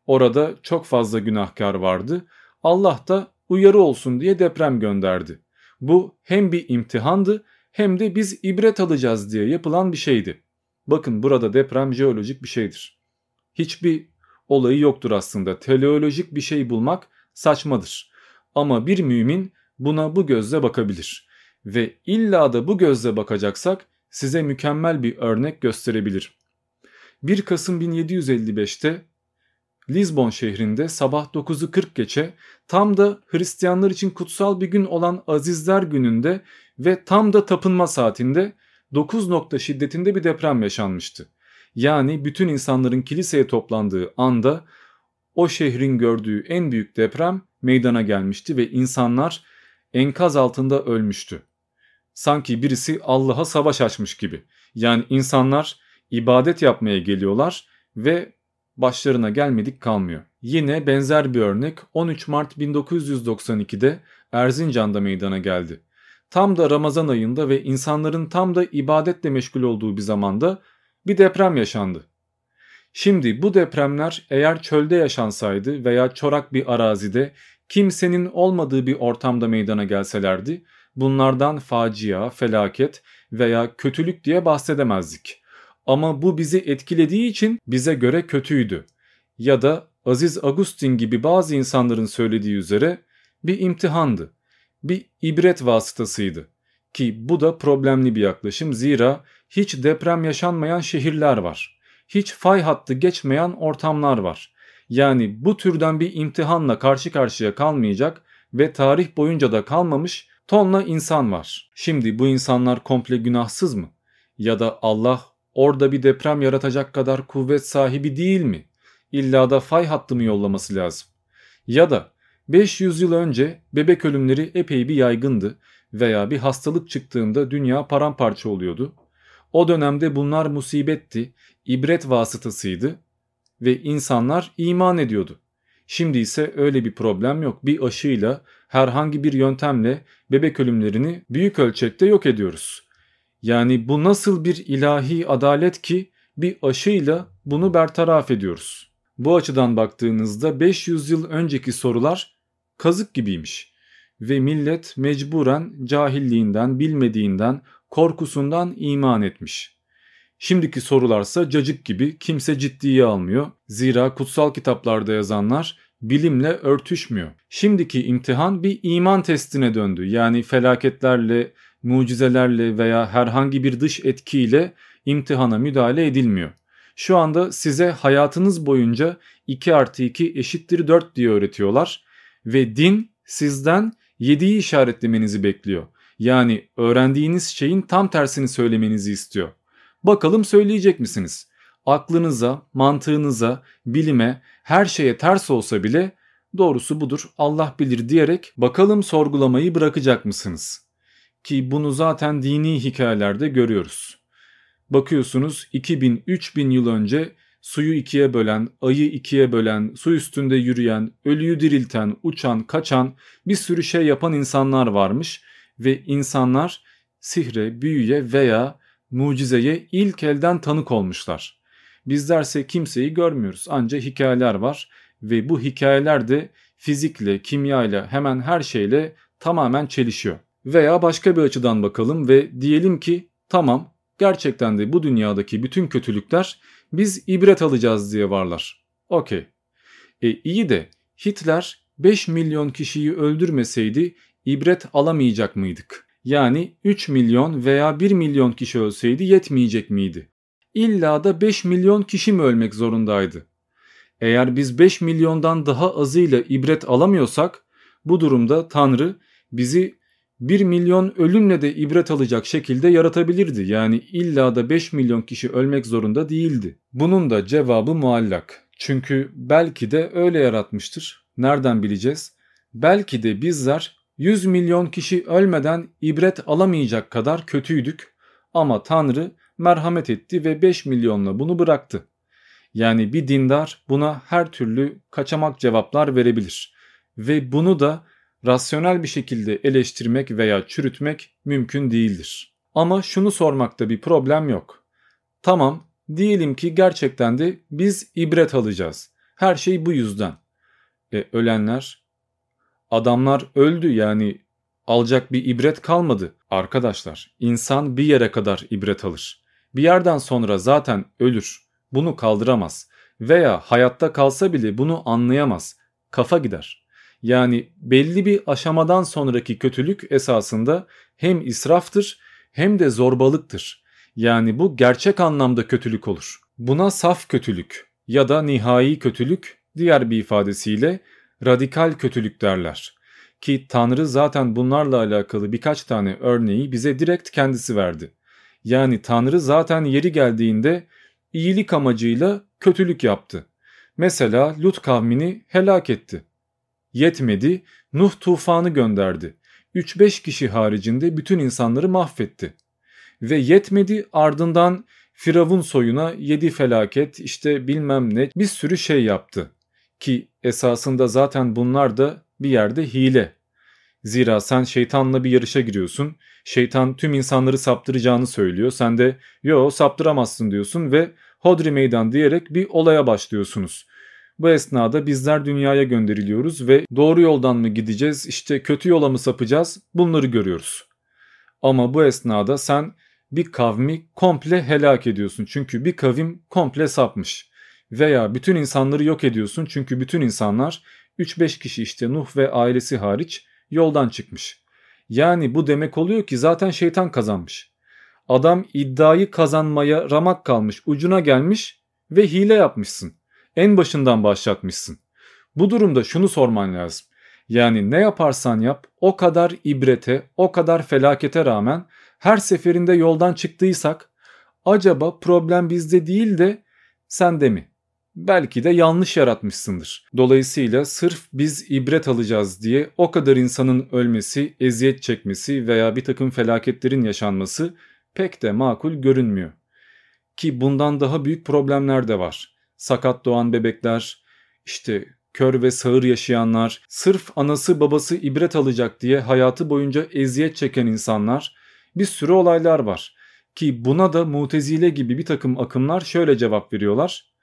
A: Orada çok fazla günahkar vardı. Allah da uyarı olsun diye deprem gönderdi. Bu hem bir imtihandı hem de biz ibret alacağız diye yapılan bir şeydi. Bakın burada deprem jeolojik bir şeydir. Hiçbir olayı yoktur aslında. Teleolojik bir şey bulmak saçmadır. Ama bir mümin buna bu gözle bakabilir. Ve illa da bu gözle bakacaksak size mükemmel bir örnek gösterebilirim. 1 Kasım 1755'te Lisbon şehrinde sabah 9'u 40 geçe tam da Hristiyanlar için kutsal bir gün olan Azizler gününde ve tam da tapınma saatinde 9 nokta şiddetinde bir deprem yaşanmıştı. Yani bütün insanların kiliseye toplandığı anda o şehrin gördüğü en büyük deprem meydana gelmişti ve insanlar enkaz altında ölmüştü. Sanki birisi Allah'a savaş açmış gibi. Yani insanlar ibadet yapmaya geliyorlar ve başlarına gelmedik kalmıyor. Yine benzer bir örnek 13 Mart 1992'de Erzincan'da meydana geldi. Tam da Ramazan ayında ve insanların tam da ibadetle meşgul olduğu bir zamanda bir deprem yaşandı. Şimdi bu depremler eğer çölde yaşansaydı veya çorak bir arazide kimsenin olmadığı bir ortamda meydana gelselerdi bunlardan facia, felaket veya kötülük diye bahsedemezdik. Ama bu bizi etkilediği için bize göre kötüydü. Ya da Aziz Agustin gibi bazı insanların söylediği üzere bir imtihandı. Bir ibret vasıtasıydı. Ki bu da problemli bir yaklaşım zira hiç deprem yaşanmayan şehirler var. Hiç fay hattı geçmeyen ortamlar var. Yani bu türden bir imtihanla karşı karşıya kalmayacak ve tarih boyunca da kalmamış tonla insan var. Şimdi bu insanlar komple günahsız mı? Ya da Allah orada bir deprem yaratacak kadar kuvvet sahibi değil mi? İlla da fay hattı mı yollaması lazım? Ya da 500 yıl önce bebek ölümleri epey bir yaygındı veya bir hastalık çıktığında dünya paramparça oluyordu. O dönemde bunlar musibetti, ibret vasıtasıydı ve insanlar iman ediyordu. Şimdi ise öyle bir problem yok. Bir aşıyla herhangi bir yöntemle bebek ölümlerini büyük ölçekte yok ediyoruz. Yani bu nasıl bir ilahi adalet ki bir aşıyla bunu bertaraf ediyoruz. Bu açıdan baktığınızda 500 yıl önceki sorular kazık gibiymiş ve millet mecburen cahilliğinden, bilmediğinden, korkusundan iman etmiş. Şimdiki sorularsa cacık gibi kimse ciddiye almıyor. Zira kutsal kitaplarda yazanlar bilimle örtüşmüyor. Şimdiki imtihan bir iman testine döndü. Yani felaketlerle, mucizelerle veya herhangi bir dış etkiyle imtihana müdahale edilmiyor. Şu anda size hayatınız boyunca 2 artı 2 eşittir 4 diye öğretiyorlar ve din sizden 7'yi işaretlemenizi bekliyor. Yani öğrendiğiniz şeyin tam tersini söylemenizi istiyor. Bakalım söyleyecek misiniz? Aklınıza, mantığınıza, bilime, her şeye ters olsa bile doğrusu budur Allah bilir diyerek bakalım sorgulamayı bırakacak mısınız? Ki bunu zaten dini hikayelerde görüyoruz. Bakıyorsunuz 2000-3000 yıl önce suyu ikiye bölen, ayı ikiye bölen, su üstünde yürüyen, ölüyü dirilten, uçan, kaçan bir sürü şey yapan insanlar varmış ve insanlar sihre, büyüye veya mucizeye ilk elden tanık olmuşlar. Bizlerse kimseyi görmüyoruz ancak hikayeler var ve bu hikayeler de fizikle, kimyayla hemen her şeyle tamamen çelişiyor. Veya başka bir açıdan bakalım ve diyelim ki tamam gerçekten de bu dünyadaki bütün kötülükler biz ibret alacağız diye varlar. Okey. E iyi de Hitler 5 milyon kişiyi öldürmeseydi ibret alamayacak mıydık? Yani 3 milyon veya 1 milyon kişi ölseydi yetmeyecek miydi? İlla da 5 milyon kişi mi ölmek zorundaydı? Eğer biz 5 milyondan daha azıyla ibret alamıyorsak bu durumda Tanrı bizi 1 milyon ölümle de ibret alacak şekilde yaratabilirdi. Yani illa da 5 milyon kişi ölmek zorunda değildi. Bunun da cevabı muallak. Çünkü belki de öyle yaratmıştır. Nereden bileceğiz? Belki de bizler 100 milyon kişi ölmeden ibret alamayacak kadar kötüydük ama Tanrı merhamet etti ve 5 milyonla bunu bıraktı. Yani bir dindar buna her türlü kaçamak cevaplar verebilir ve bunu da rasyonel bir şekilde eleştirmek veya çürütmek mümkün değildir. Ama şunu sormakta bir problem yok. Tamam, diyelim ki gerçekten de biz ibret alacağız. Her şey bu yüzden. E, ölenler, adamlar öldü yani alacak bir ibret kalmadı. Arkadaşlar, insan bir yere kadar ibret alır. Bir yerden sonra zaten ölür. Bunu kaldıramaz. Veya hayatta kalsa bile bunu anlayamaz. Kafa gider. Yani belli bir aşamadan sonraki kötülük esasında hem israftır hem de zorbalıktır. Yani bu gerçek anlamda kötülük olur. Buna saf kötülük ya da nihai kötülük diğer bir ifadesiyle radikal kötülük derler. Ki Tanrı zaten bunlarla alakalı birkaç tane örneği bize direkt kendisi verdi. Yani Tanrı zaten yeri geldiğinde iyilik amacıyla kötülük yaptı. Mesela Lut kavmini helak etti. Yetmedi, Nuh tufanı gönderdi. 3-5 kişi haricinde bütün insanları mahvetti. Ve yetmedi ardından Firavun soyuna yedi felaket işte bilmem ne bir sürü şey yaptı. Ki esasında zaten bunlar da bir yerde hile. Zira sen şeytanla bir yarışa giriyorsun. Şeytan tüm insanları saptıracağını söylüyor. Sen de yo saptıramazsın diyorsun ve hodri meydan diyerek bir olaya başlıyorsunuz. Bu esnada bizler dünyaya gönderiliyoruz ve doğru yoldan mı gideceğiz işte kötü yola mı sapacağız bunları görüyoruz. Ama bu esnada sen bir kavmi komple helak ediyorsun çünkü bir kavim komple sapmış. Veya bütün insanları yok ediyorsun çünkü bütün insanlar 3-5 kişi işte Nuh ve ailesi hariç yoldan çıkmış. Yani bu demek oluyor ki zaten şeytan kazanmış. Adam iddiayı kazanmaya ramak kalmış, ucuna gelmiş ve hile yapmışsın. En başından başlatmışsın. Bu durumda şunu sorman lazım. Yani ne yaparsan yap o kadar ibrete, o kadar felakete rağmen her seferinde yoldan çıktıysak acaba problem bizde değil de sende mi? Belki de yanlış yaratmışsındır. Dolayısıyla sırf biz ibret alacağız diye o kadar insanın ölmesi, eziyet çekmesi veya bir takım felaketlerin yaşanması pek de makul görünmüyor. Ki bundan daha büyük problemler de var. Sakat doğan bebekler, işte kör ve sağır yaşayanlar, sırf anası babası ibret alacak diye hayatı boyunca eziyet çeken insanlar, bir sürü olaylar var. Ki buna da mutezile gibi bir takım akımlar şöyle cevap veriyorlar.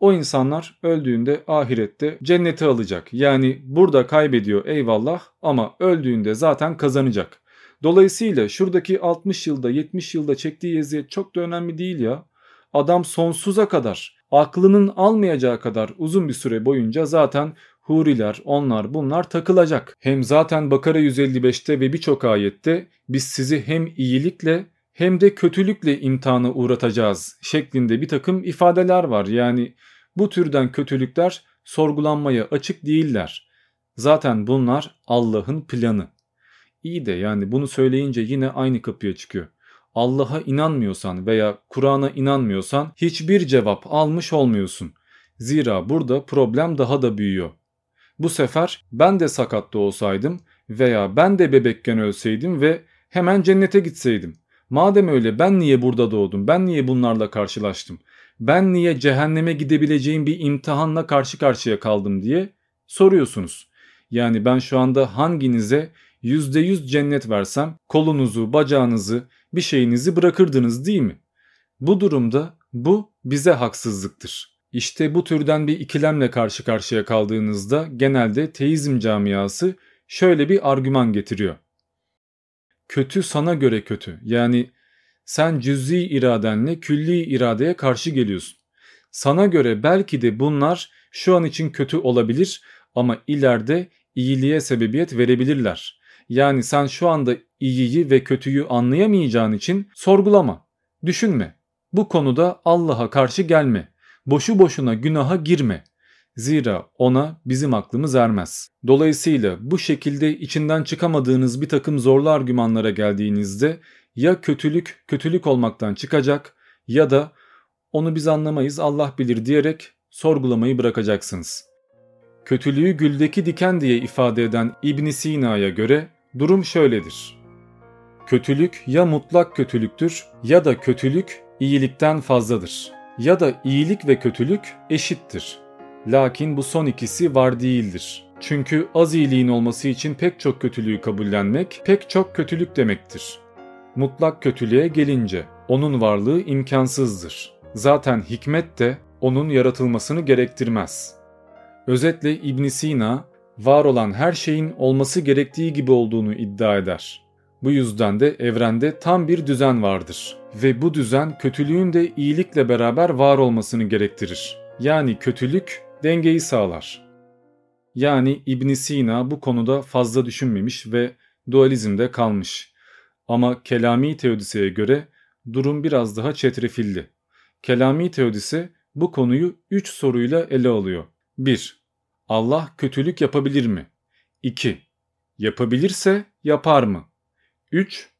A: O insanlar öldüğünde ahirette cenneti alacak. Yani burada kaybediyor eyvallah ama öldüğünde zaten kazanacak. Dolayısıyla şuradaki 60 yılda 70 yılda çektiği eziyet çok da önemli değil ya. Adam sonsuza kadar aklının almayacağı kadar uzun bir süre boyunca zaten huriler onlar bunlar takılacak. Hem zaten Bakara 155'te ve birçok ayette biz sizi hem iyilikle hem de kötülükle imtihana uğratacağız şeklinde bir takım ifadeler var. Yani bu türden kötülükler sorgulanmaya açık değiller. Zaten bunlar Allah'ın planı. İyi de yani bunu söyleyince yine aynı kapıya çıkıyor. Allah'a inanmıyorsan veya Kur'an'a inanmıyorsan hiçbir cevap almış olmuyorsun. Zira burada problem daha da büyüyor. Bu sefer ben de sakatta olsaydım veya ben de bebekken ölseydim ve hemen cennete gitseydim. Madem öyle ben niye burada doğdum? Ben niye bunlarla karşılaştım? Ben niye cehenneme gidebileceğim bir imtihanla karşı karşıya kaldım diye soruyorsunuz. Yani ben şu anda hanginize %100 cennet versem kolunuzu, bacağınızı, bir şeyinizi bırakırdınız değil mi? Bu durumda bu bize haksızlıktır. İşte bu türden bir ikilemle karşı karşıya kaldığınızda genelde teizm camiası şöyle bir argüman getiriyor. Kötü sana göre kötü. Yani sen cüz'i iradenle külli iradeye karşı geliyorsun. Sana göre belki de bunlar şu an için kötü olabilir ama ileride iyiliğe sebebiyet verebilirler. Yani sen şu anda iyiyi ve kötüyü anlayamayacağın için sorgulama, düşünme. Bu konuda Allah'a karşı gelme. Boşu boşuna günaha girme. Zira ona bizim aklımız ermez. Dolayısıyla bu şekilde içinden çıkamadığınız bir takım zorlu argümanlara geldiğinizde ya kötülük kötülük olmaktan çıkacak ya da onu biz anlamayız Allah bilir diyerek sorgulamayı bırakacaksınız. Kötülüğü güldeki diken diye ifade eden İbn Sina'ya göre Durum şöyledir. Kötülük ya mutlak kötülüktür ya da kötülük iyilikten fazladır. Ya da iyilik ve kötülük eşittir. Lakin bu son ikisi var değildir. Çünkü az iyiliğin olması için pek çok kötülüğü kabullenmek pek çok kötülük demektir. Mutlak kötülüğe gelince onun varlığı imkansızdır. Zaten hikmet de onun yaratılmasını gerektirmez. Özetle İbn Sina var olan her şeyin olması gerektiği gibi olduğunu iddia eder. Bu yüzden de evrende tam bir düzen vardır ve bu düzen kötülüğün de iyilikle beraber var olmasını gerektirir. Yani kötülük dengeyi sağlar. Yani İbn Sina bu konuda fazla düşünmemiş ve dualizmde kalmış. Ama Kelami Teodiseye göre durum biraz daha çetrefilli. Kelami Teodise bu konuyu 3 soruyla ele alıyor. 1. Allah kötülük yapabilir mi? 2. Yapabilirse yapar mı? 3.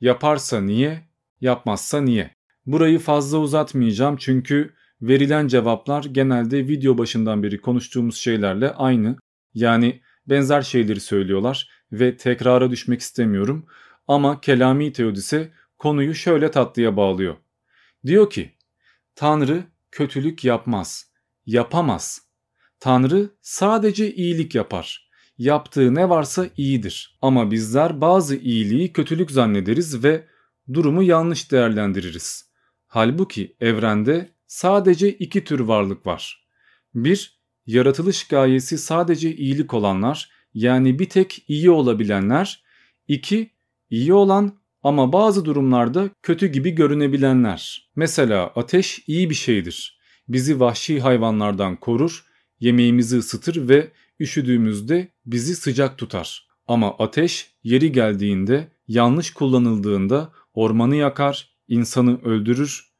A: Yaparsa niye? Yapmazsa niye? Burayı fazla uzatmayacağım çünkü verilen cevaplar genelde video başından beri konuştuğumuz şeylerle aynı. Yani benzer şeyleri söylüyorlar ve tekrara düşmek istemiyorum. Ama Kelami Teodise konuyu şöyle tatlıya bağlıyor. Diyor ki, Tanrı kötülük yapmaz, yapamaz. Tanrı sadece iyilik yapar. Yaptığı ne varsa iyidir. Ama bizler bazı iyiliği kötülük zannederiz ve durumu yanlış değerlendiririz. Halbuki evrende sadece iki tür varlık var. Bir, yaratılış gayesi sadece iyilik olanlar yani bir tek iyi olabilenler. İki, iyi olan ama bazı durumlarda kötü gibi görünebilenler. Mesela ateş iyi bir şeydir. Bizi vahşi hayvanlardan korur, yemeğimizi ısıtır ve üşüdüğümüzde bizi sıcak tutar. Ama ateş yeri geldiğinde yanlış kullanıldığında ormanı yakar, insanı öldürür.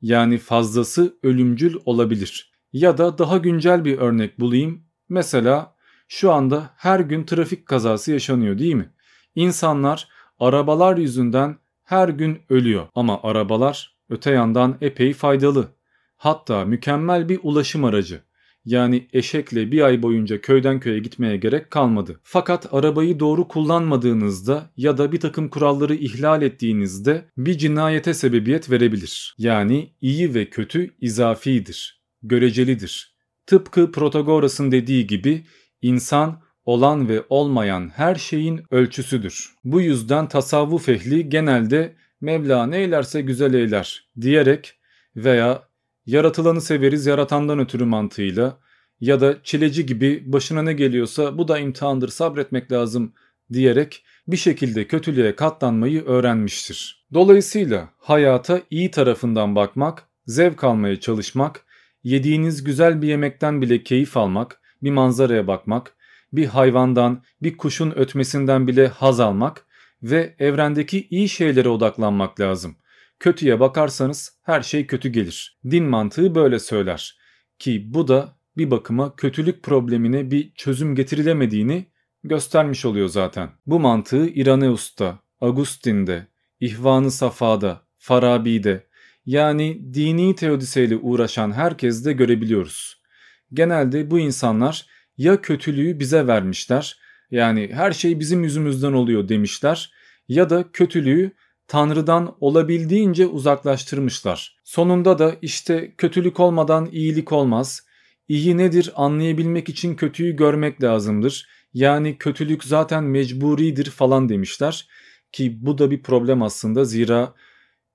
A: Yani fazlası ölümcül olabilir. Ya da daha güncel bir örnek bulayım. Mesela şu anda her gün trafik kazası yaşanıyor değil mi? İnsanlar arabalar yüzünden her gün ölüyor ama arabalar öte yandan epey faydalı. Hatta mükemmel bir ulaşım aracı. Yani eşekle bir ay boyunca köyden köye gitmeye gerek kalmadı. Fakat arabayı doğru kullanmadığınızda ya da bir takım kuralları ihlal ettiğinizde bir cinayete sebebiyet verebilir. Yani iyi ve kötü izafidir, görecelidir. Tıpkı Protagoras'ın dediği gibi insan olan ve olmayan her şeyin ölçüsüdür. Bu yüzden tasavvuf ehli genelde Mevla ne eylerse güzel eyler diyerek veya yaratılanı severiz yaratandan ötürü mantığıyla ya da çileci gibi başına ne geliyorsa bu da imtihandır sabretmek lazım diyerek bir şekilde kötülüğe katlanmayı öğrenmiştir. Dolayısıyla hayata iyi tarafından bakmak, zevk almaya çalışmak, yediğiniz güzel bir yemekten bile keyif almak, bir manzaraya bakmak, bir hayvandan, bir kuşun ötmesinden bile haz almak ve evrendeki iyi şeylere odaklanmak lazım. Kötüye bakarsanız her şey kötü gelir. Din mantığı böyle söyler. Ki bu da bir bakıma kötülük problemine bir çözüm getirilemediğini göstermiş oluyor zaten. Bu mantığı İraneus'ta, Agustin'de, İhvan-ı Safa'da, Farabi'de yani dini teodiseyle uğraşan herkeste görebiliyoruz. Genelde bu insanlar ya kötülüğü bize vermişler yani her şey bizim yüzümüzden oluyor demişler ya da kötülüğü Tanrı'dan olabildiğince uzaklaştırmışlar. Sonunda da işte kötülük olmadan iyilik olmaz. İyi nedir anlayabilmek için kötüyü görmek lazımdır. Yani kötülük zaten mecburidir falan demişler. Ki bu da bir problem aslında zira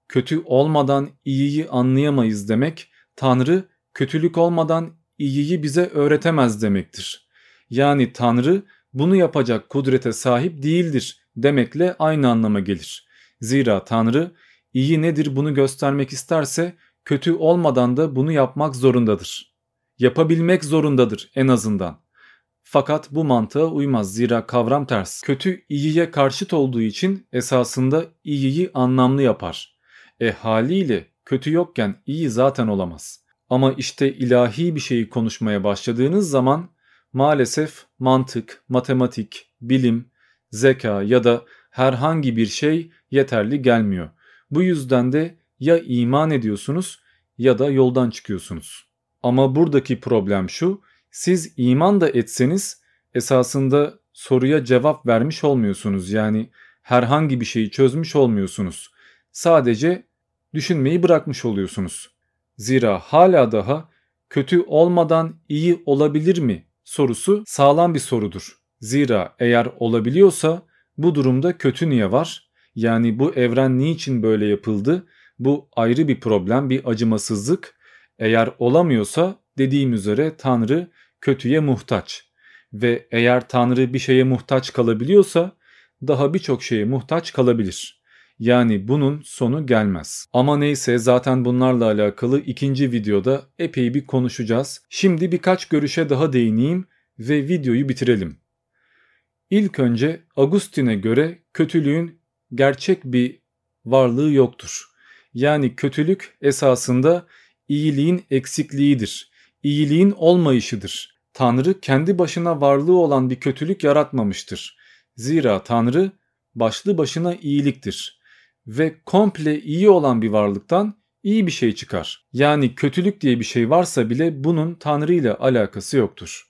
A: kötü olmadan iyiyi anlayamayız demek Tanrı kötülük olmadan iyiyi bize öğretemez demektir. Yani Tanrı bunu yapacak kudrete sahip değildir demekle aynı anlama gelir. Zira Tanrı iyi nedir bunu göstermek isterse kötü olmadan da bunu yapmak zorundadır. Yapabilmek zorundadır en azından. Fakat bu mantığa uymaz zira kavram ters. Kötü iyiye karşıt olduğu için esasında iyiyi anlamlı yapar. E haliyle kötü yokken iyi zaten olamaz. Ama işte ilahi bir şeyi konuşmaya başladığınız zaman maalesef mantık, matematik, bilim, zeka ya da herhangi bir şey yeterli gelmiyor. Bu yüzden de ya iman ediyorsunuz ya da yoldan çıkıyorsunuz. Ama buradaki problem şu, siz iman da etseniz esasında soruya cevap vermiş olmuyorsunuz. Yani herhangi bir şeyi çözmüş olmuyorsunuz. Sadece düşünmeyi bırakmış oluyorsunuz. Zira hala daha kötü olmadan iyi olabilir mi sorusu sağlam bir sorudur. Zira eğer olabiliyorsa bu durumda kötü niye var? Yani bu evren niçin böyle yapıldı? Bu ayrı bir problem, bir acımasızlık. Eğer olamıyorsa dediğim üzere Tanrı kötüye muhtaç. Ve eğer Tanrı bir şeye muhtaç kalabiliyorsa daha birçok şeye muhtaç kalabilir. Yani bunun sonu gelmez. Ama neyse zaten bunlarla alakalı ikinci videoda epey bir konuşacağız. Şimdi birkaç görüşe daha değineyim ve videoyu bitirelim. İlk önce Agustin'e göre kötülüğün gerçek bir varlığı yoktur. Yani kötülük esasında iyiliğin eksikliğidir. İyiliğin olmayışıdır. Tanrı kendi başına varlığı olan bir kötülük yaratmamıştır. Zira Tanrı başlı başına iyiliktir ve komple iyi olan bir varlıktan iyi bir şey çıkar. Yani kötülük diye bir şey varsa bile bunun Tanrı ile alakası yoktur.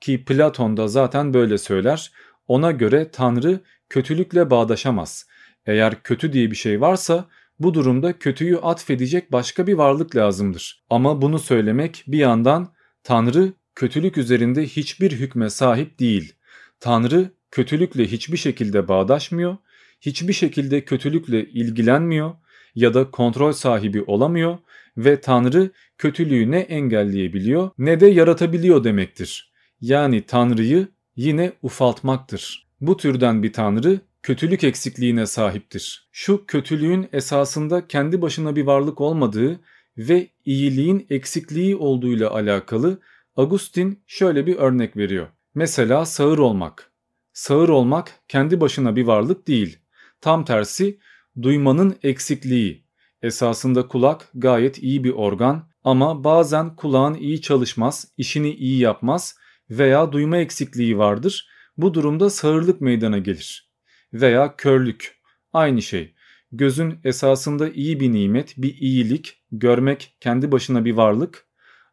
A: Ki Platon da zaten böyle söyler. Ona göre Tanrı kötülükle bağdaşamaz. Eğer kötü diye bir şey varsa bu durumda kötüyü atfedecek başka bir varlık lazımdır. Ama bunu söylemek bir yandan Tanrı kötülük üzerinde hiçbir hükme sahip değil. Tanrı kötülükle hiçbir şekilde bağdaşmıyor, hiçbir şekilde kötülükle ilgilenmiyor ya da kontrol sahibi olamıyor ve Tanrı kötülüğü ne engelleyebiliyor ne de yaratabiliyor demektir. Yani Tanrı'yı yine ufaltmaktır. Bu türden bir Tanrı kötülük eksikliğine sahiptir. Şu kötülüğün esasında kendi başına bir varlık olmadığı ve iyiliğin eksikliği olduğuyla alakalı Agustin şöyle bir örnek veriyor. Mesela sağır olmak. Sağır olmak kendi başına bir varlık değil. Tam tersi duymanın eksikliği. Esasında kulak gayet iyi bir organ ama bazen kulağın iyi çalışmaz, işini iyi yapmaz veya duyma eksikliği vardır. Bu durumda sağırlık meydana gelir. Veya körlük. Aynı şey. Gözün esasında iyi bir nimet, bir iyilik, görmek kendi başına bir varlık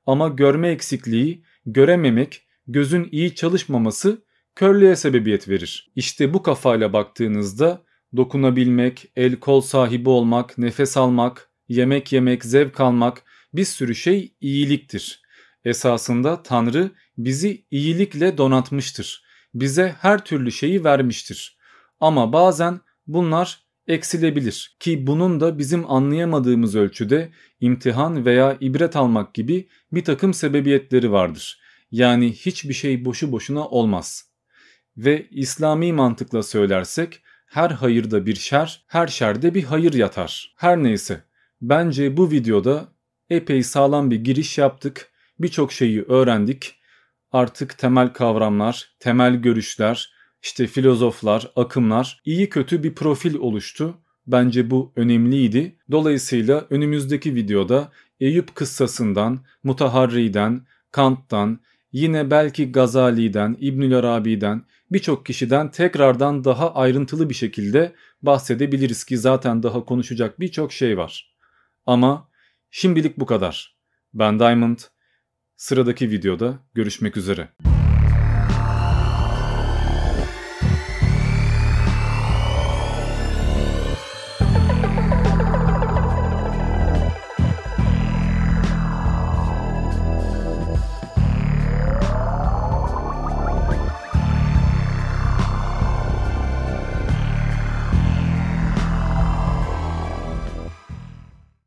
A: ama görme eksikliği, görememek, gözün iyi çalışmaması körlüğe sebebiyet verir. İşte bu kafayla baktığınızda dokunabilmek, el kol sahibi olmak, nefes almak, yemek yemek, zevk almak bir sürü şey iyiliktir. Esasında Tanrı bizi iyilikle donatmıştır. Bize her türlü şeyi vermiştir. Ama bazen bunlar eksilebilir ki bunun da bizim anlayamadığımız ölçüde imtihan veya ibret almak gibi bir takım sebebiyetleri vardır. Yani hiçbir şey boşu boşuna olmaz. Ve İslami mantıkla söylersek her hayırda bir şer, her şerde bir hayır yatar. Her neyse bence bu videoda epey sağlam bir giriş yaptık. Birçok şeyi öğrendik. Artık temel kavramlar, temel görüşler, işte filozoflar, akımlar iyi kötü bir profil oluştu. Bence bu önemliydi. Dolayısıyla önümüzdeki videoda Eyüp kıssasından, Mutaharri'den, Kant'tan, yine belki Gazali'den, İbnül Arabi'den birçok kişiden tekrardan daha ayrıntılı bir şekilde bahsedebiliriz ki zaten daha konuşacak birçok şey var. Ama şimdilik bu kadar. Ben Diamond. Sıradaki videoda görüşmek üzere.